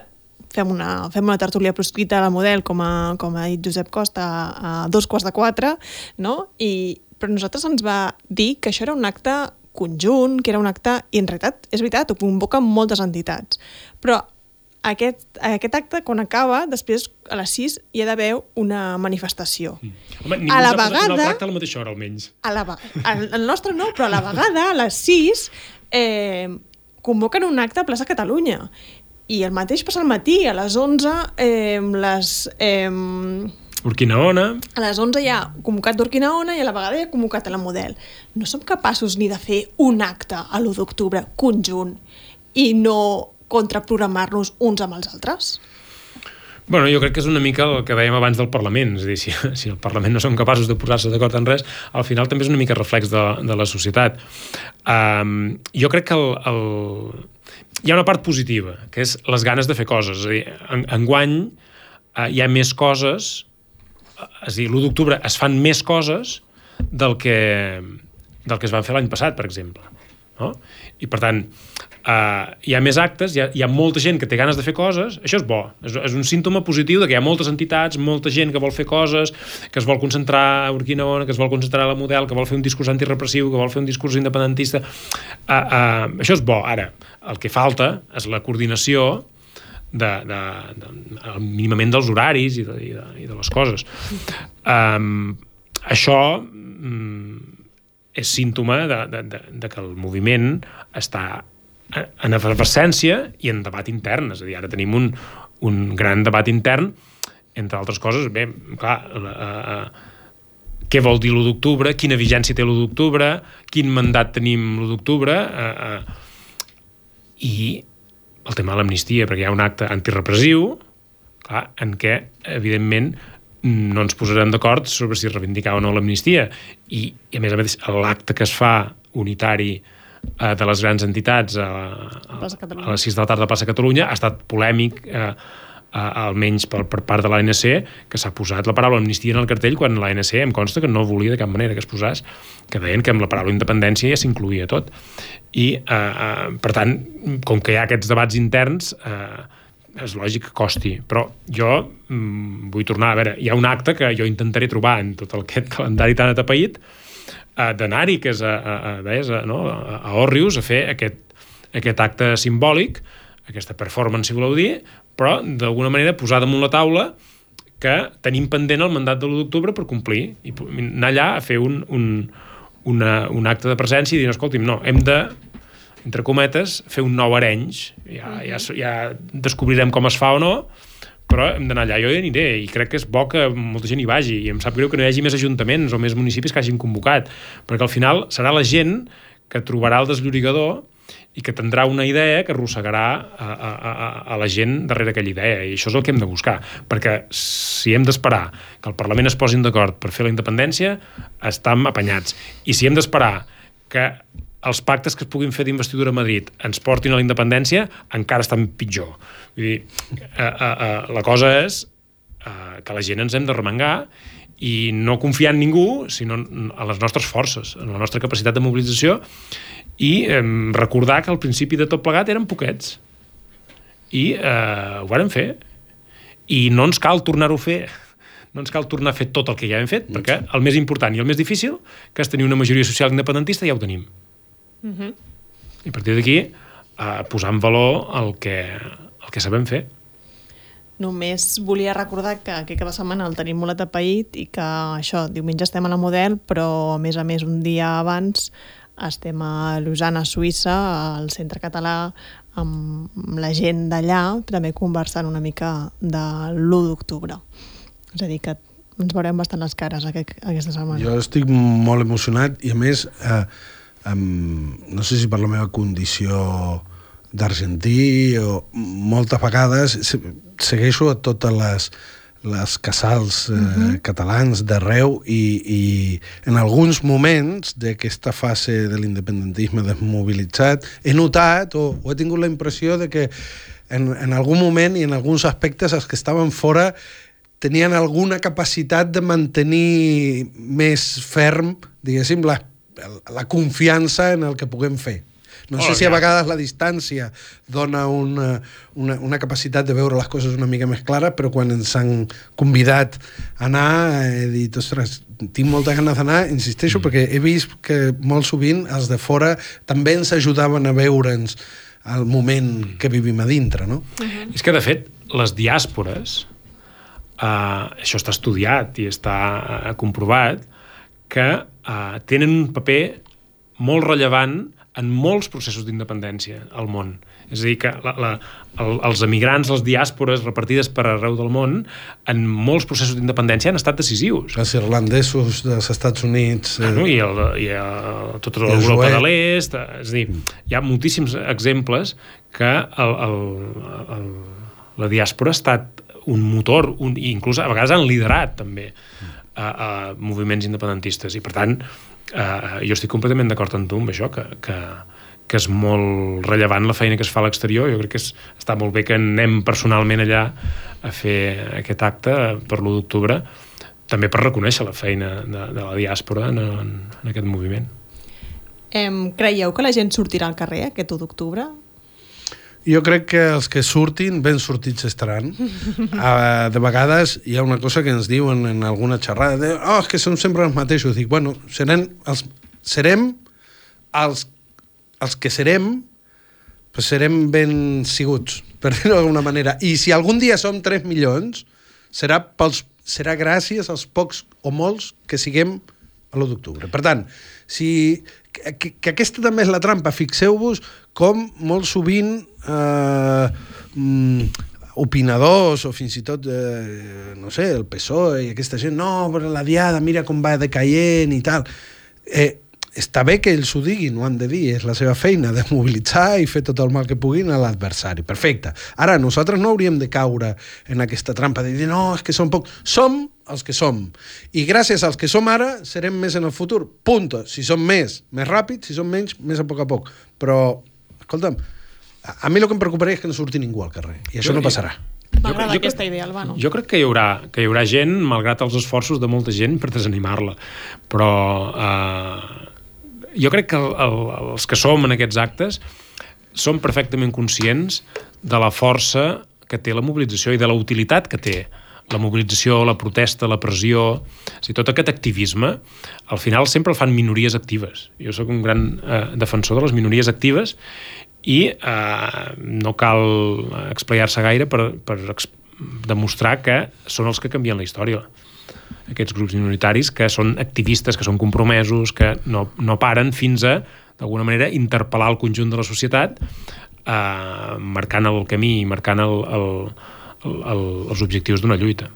fem una, fem una tertúlia proscrita a la model, com a, com ha dit Josep Costa, a dos quarts de quatre, no? I, però nosaltres ens va dir que això era un acte conjunt, que era un acte, i en realitat és veritat, ho convoquen moltes entitats. Però aquest, aquest acte, quan acaba, després a les 6 hi ha d'haver una manifestació. Mm. Home, A la vegada- en el tracte a la mateixa hora, almenys. A la, el, el nostre no, però a la vegada, a les 6, eh, convoquen un acte a plaça Catalunya. I el mateix passa al matí, a les 11, eh, les... Eh, Urquinaona, a les 11 hi ha convocat d'Urquinaona i a la vegada hi ha convocat a la Model. No som capaços ni de fer un acte a l'1 d'octubre conjunt i no contraprogramar-nos uns amb els altres? Bueno, jo crec que és una mica el que dèiem abans del Parlament, és a dir, si, si el Parlament no són capaços de posar-se d'acord en res, al final també és una mica reflex de, de la societat. Um, jo crec que el, el... hi ha una part positiva, que és les ganes de fer coses. És a dir, en, enguany uh, hi ha més coses, eh, és a dir, l'1 d'octubre es fan més coses del que, del que es van fer l'any passat, per exemple. No? I per tant, uh, hi ha més actes, hi ha, hi ha molta gent que té ganes de fer coses, això és bo, és, és un símptoma positiu de que hi ha moltes entitats, molta gent que vol fer coses, que es vol concentrar a Urquinaona, que es vol concentrar a la Model, que vol fer un discurs antirepressiu, que vol fer un discurs independentista. Uh, uh, això és bo. Ara, el que falta és la coordinació de, de, de, de mínimament dels horaris i de, i de, i de les coses. Um, això mm, és símptoma de, de, de, de que el moviment està en efervescència i en debat intern. És a dir, ara tenim un, un gran debat intern, entre altres coses, bé, clar, la, uh, què vol dir l'1 d'octubre, quina vigència té l'1 d'octubre, quin mandat tenim l'1 d'octubre, uh, uh, i el tema de l'amnistia, perquè hi ha un acte antirepressiu, clar, en què, evidentment, no ens posarem d'acord sobre si reivindicar o no l'amnistia. I, I, a més a més, l'acte que es fa unitari eh, de les grans entitats a, a, a les 6 de la tarda a Plaça Catalunya ha estat polèmic eh, eh, almenys per, per part de l'ANC que s'ha posat la paraula amnistia en el cartell quan l'ANC em consta que no volia de cap manera que es posàs, que deien que amb la paraula independència ja s'incluïa tot. I, eh, eh, per tant, com que hi ha aquests debats interns, eh, és lògic que costi, però jo mm, vull tornar, a veure, hi ha un acte que jo intentaré trobar en tot aquest calendari tan atapeït, eh, d'anar-hi, que és a, a, a, a, no? a, Òrrius, a fer aquest, aquest acte simbòlic, aquesta performance, si voleu dir, però d'alguna manera posar damunt la taula que tenim pendent el mandat de l'1 d'octubre per complir i anar allà a fer un, un, una, un acte de presència i dir, escolti'm, no, hem de entre cometes, fer un nou arenys. Ja, ja, ja descobrirem com es fa o no, però hem d'anar allà. Jo hi aniré i crec que és bo que molta gent hi vagi i em sap greu que no hi hagi més ajuntaments o més municipis que hagin convocat, perquè al final serà la gent que trobarà el desllorigador i que tindrà una idea que arrossegarà a, a, a, a la gent darrere aquella idea i això és el que hem de buscar perquè si hem d'esperar que el Parlament es posin d'acord per fer la independència estem apanyats i si hem d'esperar que els pactes que es puguin fer d'investidura a Madrid ens portin a la independència, encara estan pitjor. Vull dir, eh, eh, eh, la cosa és eh, que la gent ens hem de remengar i no confiar en ningú, sinó en les nostres forces, en la nostra capacitat de mobilització i eh, recordar que al principi de tot plegat eren poquets. I eh, ho vàrem fer. I no ens cal tornar-ho a fer. No ens cal tornar a fer tot el que ja hem fet, perquè el més important i el més difícil, que és tenir una majoria social independentista, ja ho tenim. I a partir d'aquí, eh, posar en valor el que, el que sabem fer. Només volia recordar que aquest cap de setmana el tenim molt atapeït i que això, diumenge estem a la Model, però a més a més un dia abans estem a Lausanne, a Suïssa, al Centre Català, amb la gent d'allà, també conversant una mica de l'1 d'octubre. És a dir, que ens veurem bastant les cares aquest, aquesta setmana. Jo estic molt emocionat i a més eh, um, no sé si per la meva condició d'argentí o moltes vegades se- segueixo a totes les, les casals eh, uh -huh. catalans d'arreu i, i en alguns moments d'aquesta fase de l'independentisme desmobilitzat he notat o, o he tingut la impressió de que en, en algun moment i en alguns aspectes els que estaven fora tenien alguna capacitat de mantenir més ferm, diguéssim, la, la confiança en el que puguem fer. No Oh, sé si a vegades la distància dona una, una, una capacitat de veure les coses una mica més clares, però quan ens han convidat a anar he dit, ostres, tinc moltes ganes d'anar, insisteixo, mm. perquè he vist que molt sovint els de fora també ens ajudaven a veure'ns al moment que vivim a dintre, no? És que, de fet, les diàspores, eh, això està estudiat i està eh, comprovat, que eh, tenen un paper molt rellevant en molts processos d'independència al món. És a dir, que la, la, el, els emigrants, les diàspores repartides per arreu del món, en molts processos d'independència han estat decisius. Els irlandesos dels Estats Units... Ah, no? Eh, I, el, i el, tota l'Europa de l'Est, eh, és a dir, hi ha moltíssims exemples que el, el, el, la diàspora ha estat un motor, un, i inclús a vegades han liderat també a, a moviments independentistes i per tant eh, jo estic completament d'acord amb tu amb això, que, que, que és molt rellevant la feina que es fa a l'exterior, jo crec que és, està molt bé que anem personalment allà a fer aquest acte per l'1 d'octubre, també per reconèixer la feina de, de la diàspora en, en, en aquest moviment. Em, creieu que la gent sortirà al carrer aquest 1 d'octubre? Jo crec que els que surtin, ben sortits estaran. Uh, de vegades hi ha una cosa que ens diuen en alguna xerrada, de, oh, és que som sempre els mateixos. Dic, bueno, serem els, serem els, els que serem, pues serem ben siguts, per dir-ho d'alguna manera. I si algun dia som 3 milions, serà, pels, serà gràcies als pocs o molts que siguem a l'1 d'octubre. Per tant, si, que, que, que aquesta també és la trampa. Fixeu-vos com molt sovint eh, mm, opinadors o fins i tot, eh, no sé, el PSOE i aquesta gent, no, però la diada, mira com va decaient i tal. Eh, està bé que ells ho diguin, ho han de dir, és la seva feina de mobilitzar i fer tot el mal que puguin a l'adversari. Perfecte. Ara, nosaltres no hauríem de caure en aquesta trampa de dir, no, és que som poc... Som els que som. I gràcies als que som ara, serem més en el futur. Punto. Si som més, més ràpid, si som menys, més a poc a poc. Però, escolta'm, a, mi el que em preocuparia és que no surti ningú al carrer. I això Jo- no passarà. M'agrada jo crec- aquesta idea, Albano. Jo crec que hi haurà, que hi haurà gent, malgrat els esforços de molta gent, per desanimar-la. Però eh, jo crec que el, el, els que som en aquests actes som perfectament conscients de la força que té la mobilització i de la utilitat que té la mobilització, la protesta, la pressió, o sigui, tot aquest activisme, al final sempre el fan minories actives. Jo sóc un gran eh, defensor de les minories actives i eh, no cal explayar-se gaire per, per demostrar que són els que canvien la història aquests grups minoritaris que són activistes, que són compromesos, que no, no paren fins a, d'alguna manera, interpel·lar el conjunt de la societat eh, marcant el camí, marcant el, el, el, el, els objectius d'una lluita.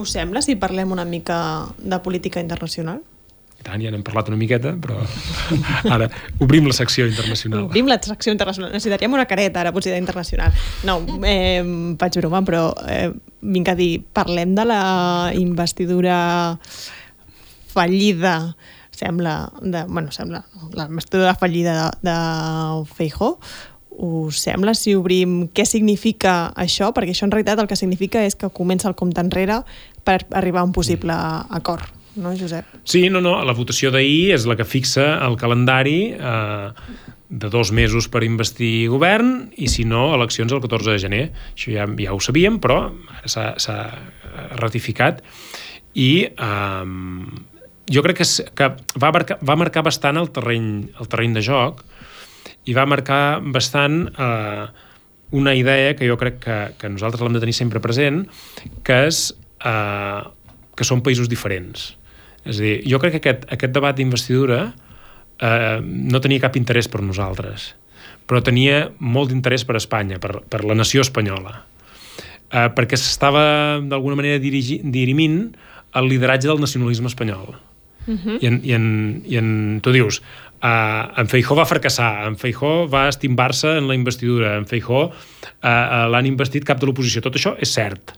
Us sembla si parlem una mica de política internacional? I tant, ja n'hem parlat una miqueta, però ara obrim la secció internacional. Obrim la secció internacional. Necessitaríem una careta, ara, potser internacional. No, eh, faig broma, però eh, vinc a dir, parlem de la investidura fallida, sembla, de, bueno, sembla, la investidura fallida de, de Feijó, us sembla si obrim què significa això? Perquè això en realitat el que significa és que comença el compte enrere per arribar a un possible acord, no, Josep? Sí, no, no, la votació d'ahir és la que fixa el calendari eh, de dos mesos per investir govern i, si no, eleccions el 14 de gener. Això ja, ja ho sabíem, però s'ha- ratificat i eh, jo crec que, que va, marcar, va marcar bastant el terreny, el terreny de joc i va marcar bastant eh, una idea que jo crec que, que nosaltres l'hem de tenir sempre present, que és eh, que són països diferents. És a dir, jo crec que aquest, aquest debat d'investidura eh, no tenia cap interès per nosaltres, però tenia molt d'interès per Espanya, per, per la nació espanyola, eh, perquè s'estava d'alguna manera dirigi, dirimint el lideratge del nacionalisme espanyol. Uh -huh. I, en, i, en, I en, tu dius, uh, en Feijó va fracassar, en Feijó va estimbar-se en la investidura, en Feijó uh, uh, l'han investit cap de l'oposició. Tot això és cert.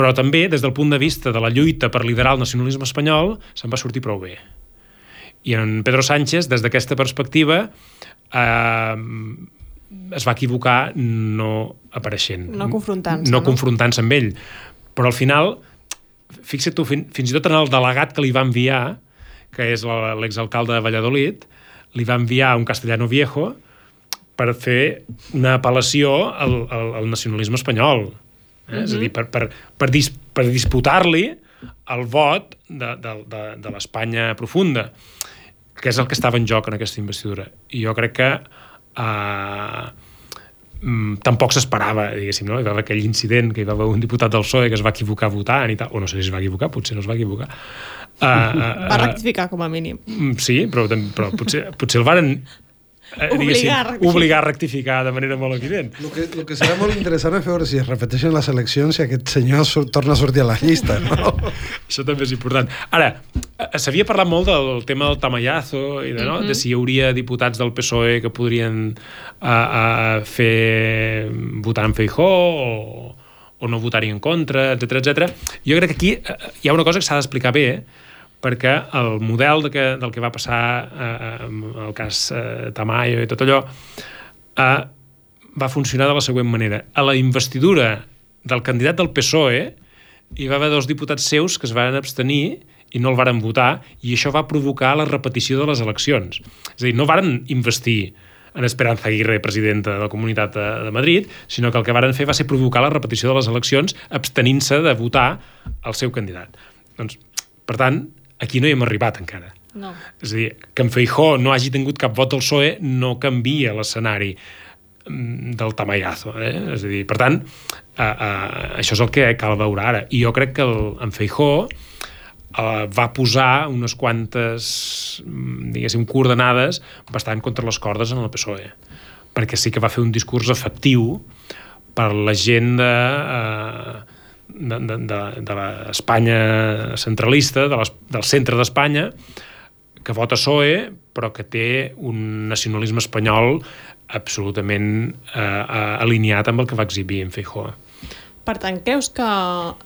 Però també, des del punt de vista de la lluita per liderar el nacionalisme espanyol, se'n va sortir prou bé. I en Pedro Sánchez, des d'aquesta perspectiva, eh, es va equivocar no apareixent. No confrontant-se, No, no? confrontant-se amb ell. Però al final, fixa't tu, fin, fins i tot en el delegat que li va enviar, que és l'exalcalde de Valladolid, li va enviar un castellano viejo per fer una apel·lació al, al, al nacionalisme espanyol. Eh? Uh -huh. És a dir, per, per, per, dis, per disputar-li el vot de, de, de, de l'Espanya profunda, que és el que estava en joc en aquesta investidura. I jo crec que eh, mm, tampoc s'esperava, diguéssim, no? Hi va haver aquell incident que hi va haver un diputat del PSOE que es va equivocar votant i tal, o no sé si es va equivocar, potser no es va equivocar. Uh, uh, va rectificar, com a mínim. Uh, sí, però, però potser, potser el varen eh, obligar, a obligar a rectificar de manera molt evident. El que, el que serà molt interessant és veure si es repeteixen les eleccions i aquest senyor sur, torna a sortir a la llista. No? Això també és important. Ara, eh, s'havia parlat molt del tema del tamallazo i de, no? Uh -huh. de si hi hauria diputats del PSOE que podrien a, a fer votar en Feijó o, o no votar-hi en contra, etc etc. Jo crec que aquí eh, hi ha una cosa que s'ha d'explicar bé, eh? Perquè el model de que, del que va passar eh, amb el cas eh, Tamayo i tot allò eh, va funcionar de la següent manera. A la investidura del candidat del PSOE hi va haver dos diputats seus que es van abstenir i no el varen votar, i això va provocar la repetició de les eleccions. És a dir, no varen investir en Esperanza Aguirre, presidenta de la Comunitat de, de Madrid, sinó que el que varen fer va ser provocar la repetició de les eleccions abstenint-se de votar el seu candidat. Doncs, per tant, aquí no hi hem arribat encara. No. És a dir, que en Feijó no hagi tingut cap vot al PSOE no canvia l'escenari mm, del tamallazo. Eh? És a dir, per tant, uh, uh, això és el que cal veure ara. I jo crec que el, en Feijó uh, va posar unes quantes, mm, diguéssim, coordenades bastant contra les cordes en el PSOE. Perquè sí que va fer un discurs efectiu per la gent de... Uh, de, de, de, de l'Espanya centralista, de les, del centre d'Espanya, que vota PSOE, però que té un nacionalisme espanyol absolutament eh, eh, alineat amb el que va exhibir en Feijó. Per tant, creus que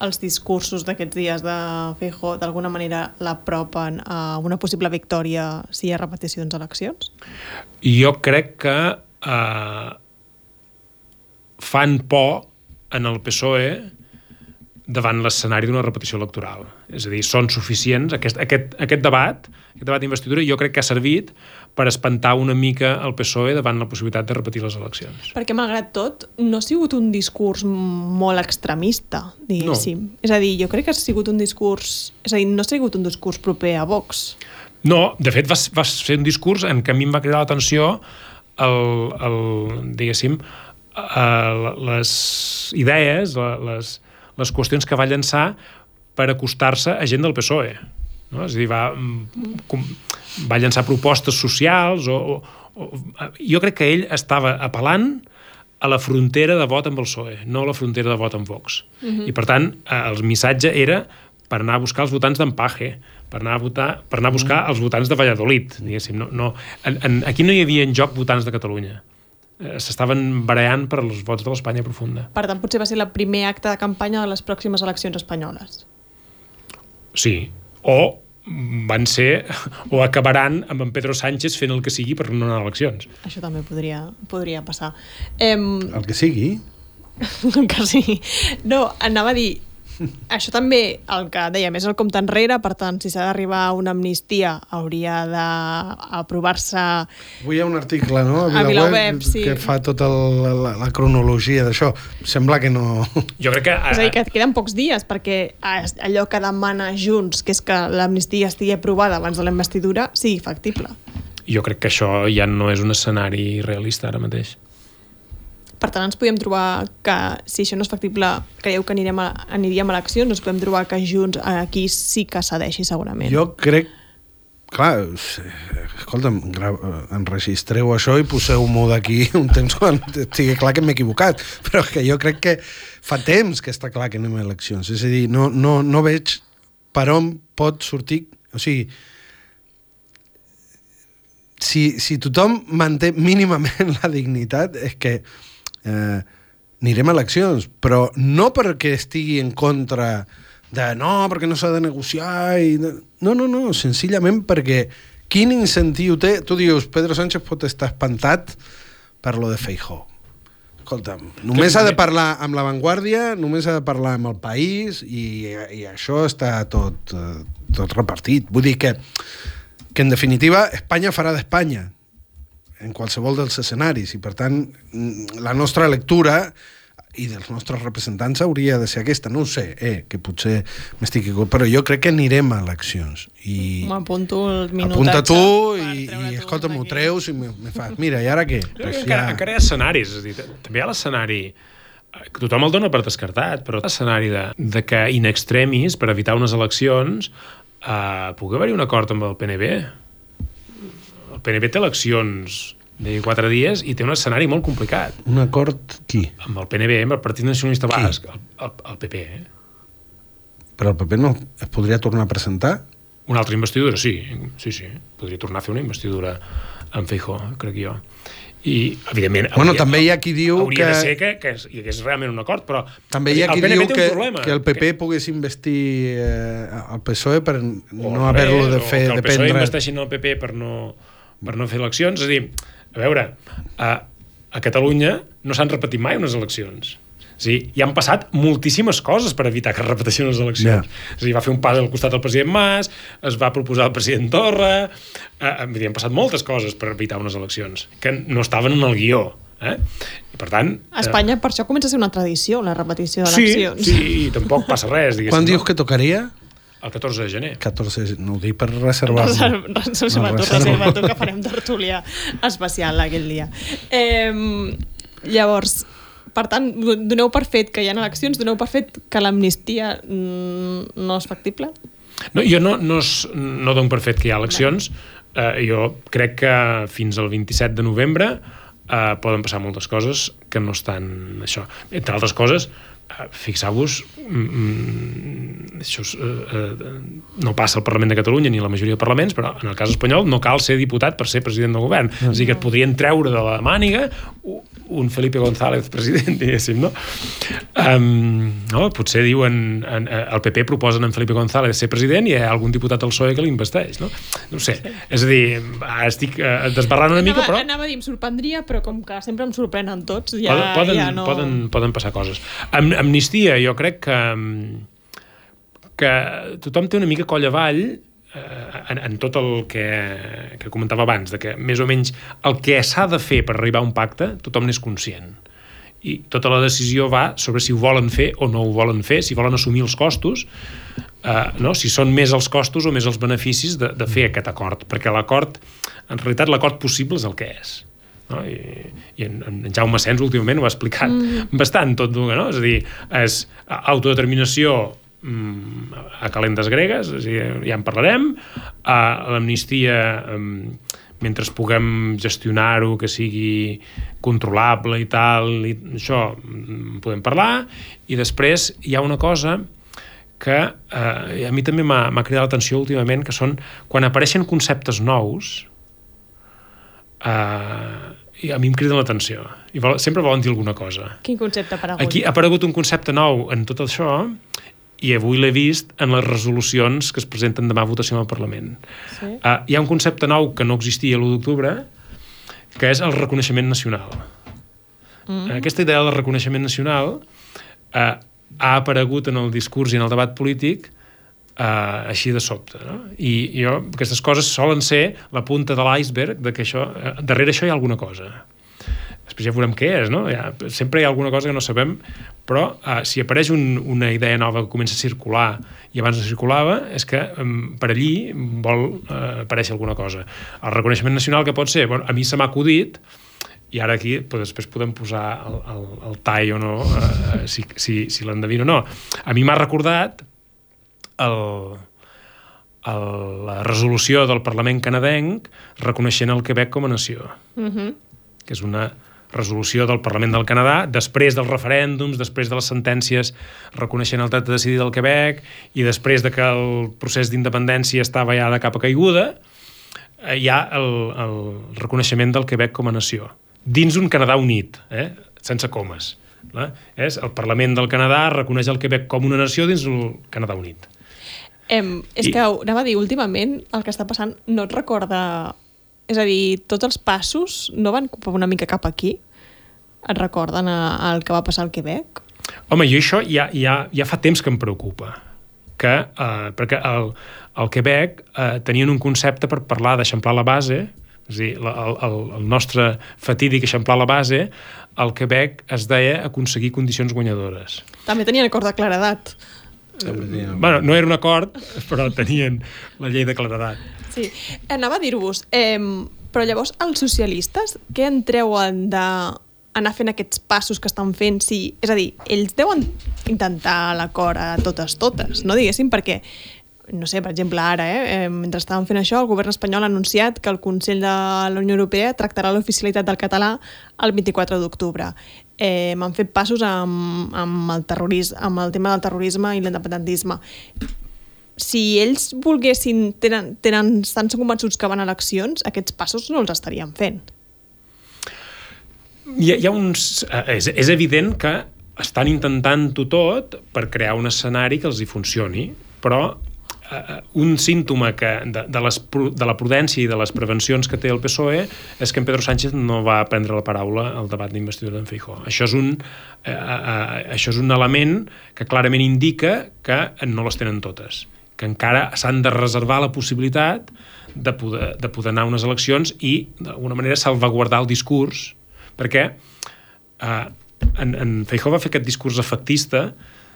els discursos d'aquests dies de Feijó d'alguna manera l'apropen a una possible victòria si hi ha repeticions d'eleccions? Jo crec que eh, fan por en el PSOE davant l'escenari d'una repetició electoral. És a dir, són suficients, aquest, aquest, aquest debat, aquest debat d'investidura, jo crec que ha servit per espantar una mica el PSOE davant la possibilitat de repetir les eleccions. Perquè, malgrat tot, no ha sigut un discurs molt extremista, diguéssim. No. És a dir, jo crec que ha sigut un discurs... És a dir, no ha sigut un discurs proper a Vox. No, de fet, va, va ser un discurs en què a mi em va cridar l'atenció el, el, diguéssim, uh, les idees, les, les qüestions que va llançar per acostar-se a gent del PSOE. No? És a dir, va, mm, va llançar propostes socials o, o, o, jo crec que ell estava apel·lant a la frontera de vot amb el PSOE, no a la frontera de vot amb Vox. Uh mhm. -huh. I, per tant, eh, el missatge era per anar a buscar els votants d'Empaje, per anar a, votar, per anar a buscar -huh. els votants de Valladolid, diguéssim. No, no, en, en, aquí no hi havia en joc votants de Catalunya. Eh, s'estaven barallant per als vots de l'Espanya profunda. Per tant, potser va ser el primer acte de campanya de les pròximes eleccions espanyoles. Sí, o van ser, o acabaran amb en Pedro Sánchez fent el que sigui per no anar a eleccions. Això també podria, podria passar. Em... El que sigui? el que sí. No, anava a dir, això també, el que dèiem, és el compte enrere, per tant, si s'ha d'arribar a una amnistia, hauria d'aprovar-se... Avui hi ha un article, no?, a VilaWeb, a VilaWeb sí. que fa tota el, la, la cronologia d'això. Sembla que no... Jo crec que... És a dir, que queden pocs dies, perquè allò que demana Junts, que és que l'amnistia estigui aprovada abans de la investidura, sigui factible. Jo crec que això ja no és un escenari realista ara mateix. Per tant, ens podem trobar que, si això no és factible, creieu que anirem a, aniríem a eleccions, ens podem trobar que Junts aquí sí que cedeixi segurament. Jo crec clar, escolta'm, enregistreu això i poseu-m'ho d'aquí un temps quan estigui clar que m'he equivocat, però que jo crec que fa temps que està clar que anem a eleccions. És a dir, no, no, no veig per on pot sortir... O sigui, si, si tothom manté mínimament la dignitat, és que eh, anirem a eleccions, però no perquè estigui en contra de no, perquè no s'ha de negociar i... No, no, no, senzillament perquè quin incentiu té? Tu dius, Pedro Sánchez pot estar espantat per lo de Feijó. Escolta'm, només ha de parlar amb la Vanguardia, només ha de parlar amb el país i, i això està tot, eh, tot repartit. Vull dir que, que en definitiva, Espanya farà d'Espanya en qualsevol dels escenaris i per tant mm, la nostra lectura i dels nostres representants hauria de ser aquesta, no ho sé, eh, que potser m'estic equivocant, però jo crec que anirem a eleccions i M'apunto el minutatge. apunta tu i, i escolta, m'ho treus i me, me fas, mira, i ara què? Pues Pues encara, ja... encara hi ha escenaris, és a dir, també hi ha l'escenari eh, que tothom el dona per descartat, però l'escenari de, de que in extremis, per evitar unes eleccions, eh, pugui haver-hi un acord amb el PNB. El PNB té eleccions de quatre dies i té un escenari molt complicat. Un acord, qui? Amb el PNB, amb el Partit Nacionalista Qui? Basc, el, el, el PP, eh? Però el PP no es podria tornar a presentar? Una altra investidura, sí, sí, sí. Podria tornar a fer una investidura amb Feijó, crec jo. I, evidentment... Bueno, també hi ha qui diu hauria que- de ser que, que hi hagués realment un acord, però... També hi ha el qui diu que, que el PP pogués investir eh, al PSOE per o no haver-lo de fer o que el PSOE dependre... investeixin el PP per no, per no fer eleccions. És a dir, a veure, a, a Catalunya no s'han repetit mai unes eleccions. És a dir, hi han passat moltíssimes coses per evitar que es repeteixin les eleccions. Ja. És a dir, va fer un pas al costat del president Mas, es va proposar el president Torra... Eh, eh, dir, han passat moltes coses per evitar unes eleccions que no estaven en el guió. Eh? I per tant... A Espanya per això comença a ser una tradició, la repetició Sí, d'eleccions. sí, i tampoc passa res, diguéssim. Quan dius no? que tocaria? El 14 de gener. 14, no ho dic per reservar-lo. Reserva, reserva, No, reserva. reserva tu, que farem tertúlia especial aquell dia. Eh, llavors, per tant, doneu per fet que hi ha eleccions, doneu per fet que l'amnistia mm, no és factible? No, jo no, no, es, no dono per fet que hi ha eleccions. Eh, jo crec que fins al 27 de novembre eh, poden passar moltes coses que no estan això. Entre altres coses, fixeu-vos, mm, mm, això és, eh, eh, no passa al Parlament de Catalunya ni a la majoria de parlaments, però en el cas espanyol no cal ser diputat per ser president del govern. Mm. És a dir, que et podrien treure de la màniga un Felipe González president, diguéssim, no? Um, no potser diuen, en, eh, el PP proposen en Felipe González ser president i hi ha algun diputat del PSOE que l'investeix, no? No sé. Sí. És a dir, estic eh, desbarrant una mica, anava, però... anava a dir, em sorprendria, però com que sempre em sorprenen tots, ja, poden, poden, ja no... poden, poden passar coses. Am, amnistia, jo crec que, que tothom té una mica coll avall en, en tot el que, que comentava abans, de que més o menys el que s'ha de fer per arribar a un pacte, tothom n'és conscient. I tota la decisió va sobre si ho volen fer o no ho volen fer, si volen assumir els costos, eh, no? si són més els costos o més els beneficis de, de fer aquest acord, perquè l'acord, en realitat l'acord possible és el que és. No? I, i en, en Jaume Sens últimament ho ha explicat mm. bastant tot, no? és a dir, és autodeterminació a calendes gregues, és a dir, ja en parlarem, a l'amnistia mm, mentre puguem gestionar-ho, que sigui controlable i tal, i això mm, podem parlar, i després hi ha una cosa que eh, a mi també m'ha cridat l'atenció últimament, que són quan apareixen conceptes nous, eh, i a mi em criden l'atenció. I vol, sempre volen dir alguna cosa. Quin concepte per Aquí ha aparegut un concepte nou en tot això i avui l'he vist en les resolucions que es presenten demà a votació al Parlament. Sí. Uh, hi ha un concepte nou que no existia l'1 d'octubre, que és el reconeixement nacional. Mm. Aquesta idea del reconeixement nacional uh, ha aparegut en el discurs i en el debat polític uh, així de sobte. No? I jo, aquestes coses solen ser la punta de l'iceberg de que això, uh, darrere això hi ha alguna cosa. Després ja veurem què és, no? Ja, sempre hi ha alguna cosa que no sabem, però uh, si apareix un, una idea nova que comença a circular i abans no circulava, és que um, per allí vol uh, aparèixer alguna cosa. El reconeixement nacional que pot ser? Bueno, a mi se m'ha acudit, i ara aquí pues, després podem posar el, el, el tall o no, uh, si, si, si l'endevino o no. A mi m'ha recordat el, el, la resolució del Parlament canadenc reconeixent el Quebec com a nació, Uh -huh. que és una resolució del Parlament del Canadà després dels referèndums, després de les sentències reconeixent el dret a decidir del Quebec i després de que el procés d'independència estava ja de capa caiguda, eh, hi ha el, el reconeixement del Quebec com a nació, dins un Canadà unit, eh? sense comes. Eh? És el Parlament del Canadà reconeix el Quebec com una nació dins el Canadà unit. Em, és I... que anava a dir, últimament el que està passant no et recorda... És a dir, tots els passos no van cap una mica cap aquí? Et recorden al que va passar al Quebec? Home, jo això ja, ja, ja fa temps que em preocupa. Que, eh, perquè el, el Quebec eh, tenien un concepte per parlar d'eixamplar la base És a dir, la- el, el, el nostre fatídic eixamplar la base, el Quebec es deia aconseguir condicions guanyadores. També tenien acord de claredat. Bueno, no era un acord, però tenien la llei de claredat. Sí. Anava a dir-vos, eh, però llavors els socialistes, què en treuen de anar fent aquests passos que estan fent? Sí, és a dir, ells deuen intentar l'acord a totes, totes, no diguéssim, perquè no sé, per exemple, ara, eh, mentre estàvem fent això, el govern espanyol ha anunciat que el Consell de la Unió Europea tractarà l'oficialitat del català el 24 d'octubre. Eh, M'han fet passos amb, amb, el terrorisme, amb el tema del terrorisme i l'independentisme si ells volguessin, tenen, tenen, estan convençuts que van a eleccions, aquests passos no els estarien fent. Hi ha, hi ha uns... eh, És, és evident que estan intentant-ho tot per crear un escenari que els hi funcioni, però eh, un símptoma que de, de, les, de la prudència i de les prevencions que té el PSOE és que en Pedro Sánchez no va prendre la paraula al debat d'investidura d'en Feijó. Això és, un, eh, eh, això és un element que clarament indica que no les tenen totes que encara s'han de reservar la possibilitat de poder, de poder anar a unes eleccions i, d'alguna manera, salvaguardar el discurs, perquè eh, en, en Feijó va fer aquest discurs efectista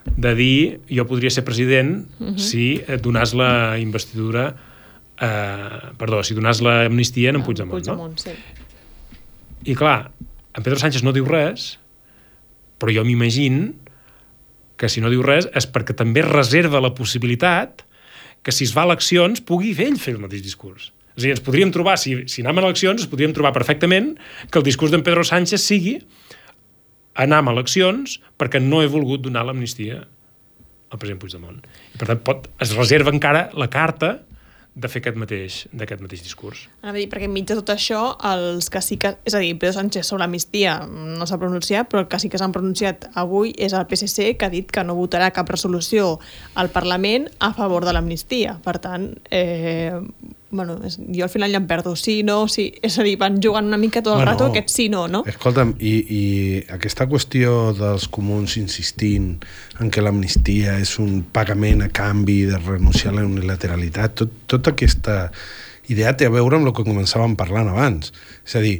de dir jo podria ser president uh -huh. si donàs la investidura eh, perdó, si donàs l'amnistia en, en Puigdemont, no? Puigdemont sí. I clar, en Pedro Sánchez no diu res, però jo m'imagino que si no diu res és perquè també reserva la possibilitat que si es va a eleccions pugui ell fer el mateix discurs. És a dir, ens podríem trobar, si, si anem a eleccions, ens podríem trobar perfectament que el discurs d'en Pedro Sánchez sigui anar a eleccions perquè no he volgut donar l'amnistia al president Puigdemont. I per tant, pot, es reserva encara la carta de fer aquest mateix, d'aquest mateix discurs. A dir, perquè enmig de tot això, els que sí que... És a dir, Pedro Sánchez sobre l'amnistia no s'ha pronunciat, però el que sí que s'han pronunciat avui és el PSC, que ha dit que no votarà cap resolució al Parlament a favor de l'amnistia. Per tant, eh, bueno, és, jo al final ja em perdo. Sí, no, sí. És a dir, van jugant una mica tot el Bueno, rato aquest sí, no, no? Escolta'm, i, i aquesta qüestió dels comuns insistint en que l'amnistia és un pagament a canvi de renunciar a la unilateralitat, tot, tota aquesta idea té a veure amb el que començàvem parlant abans. És a dir,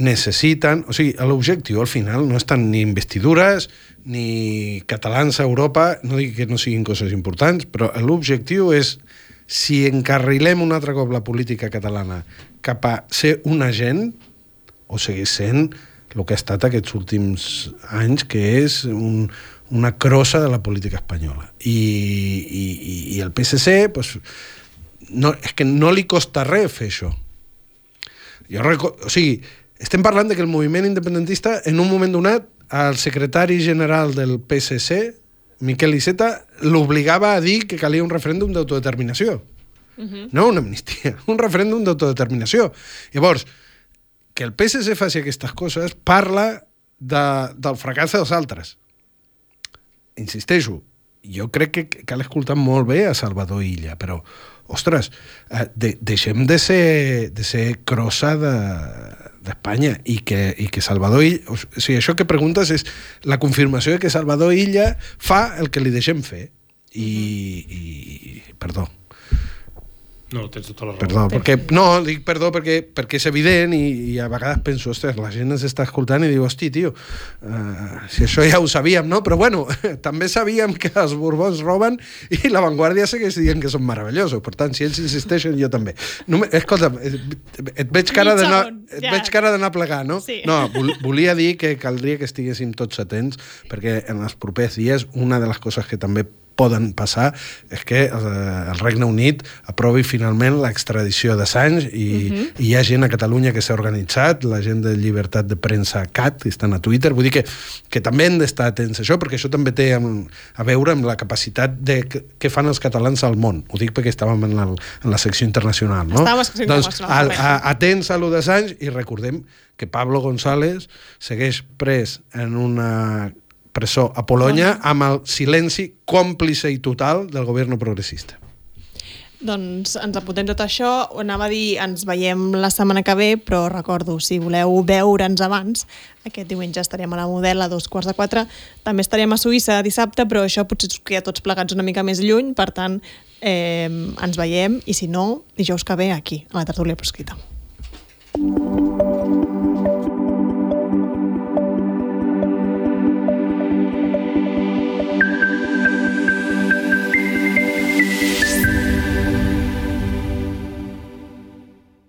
necessiten... O sigui, l'objectiu al final no estan ni investidures ni catalans a Europa, no dic que no siguin coses importants, però l'objectiu és si encarrilem un altre cop la política catalana cap a ser un agent o segueix sent el que ha estat aquests últims anys, que és un, una crossa de la política espanyola. I, i- i el PSC, pues, no, és que no li costa res fer això. Jo reco o sigui, estem parlant de que el moviment independentista, en un moment donat, el secretari general del PSC, Miquel Iceta, l'obligava a dir que calia un referèndum d'autodeterminació. Uh -huh. No una amnistia, un referèndum d'autodeterminació. Llavors, que el PSC faci aquestes coses parla de, del fracàs dels altres. Insisteixo, jo crec que cal escoltar molt bé a Salvador Illa, però, ostres, eh, de, deixem de ser, de ser crossa de d'Espanya i, que, i que Salvador Illa... O sigui, això que preguntes és la confirmació de que Salvador Illa fa el que li deixem fer. I, i perdó, No, tens tota la raó. Perdó, perquè, no, dic perdó perquè, perquè és evident i, i a vegades penso, ostres, la gent ens està escoltant i diu, hosti, tio, uh, si això ja ho sabíem, no? Però bueno, també sabíem que els Borbons roben i la Vanguardia segueix dient que són meravellosos. Per tant, si ells insisteixen, jo també. No, escolta, et veig cara d'anar segon, et ja. veig cara d'anar a plegar, no? Sí. No, vol, volia dir que caldria que estiguéssim tots atents perquè en els propers dies una de les coses que també poden passar és que eh, el Regne Unit aprovi finalment l'extradició d'Assange i, uh -huh. i hi ha gent a Catalunya que s'ha organitzat, la gent de Llibertat de Premsa CAT, que estan a Twitter, vull dir que, que també hem d'estar atents a això, perquè això també té amb, a veure amb la capacitat de què fan els catalans al món. Ho dic perquè estàvem en, el, en la secció internacional, no? Estàvem a la secció doncs, internacional, al, correcte. a, atents a lo d'Assange i recordem que Pablo González segueix pres en una presó a Polònia amb el silenci còmplice i total del govern progressista. Doncs ens apuntem tot això. Anava a dir, ens veiem la setmana que ve, però recordo, si voleu veure'ns abans, aquest diumenge estarem a la Model a dos quarts de quatre. També estarem a Suïssa dissabte, però això potser ens queda tots plegats una mica més lluny, per tant, eh, ens veiem, i si no, dijous que ve aquí, a la tertúlia proscrita.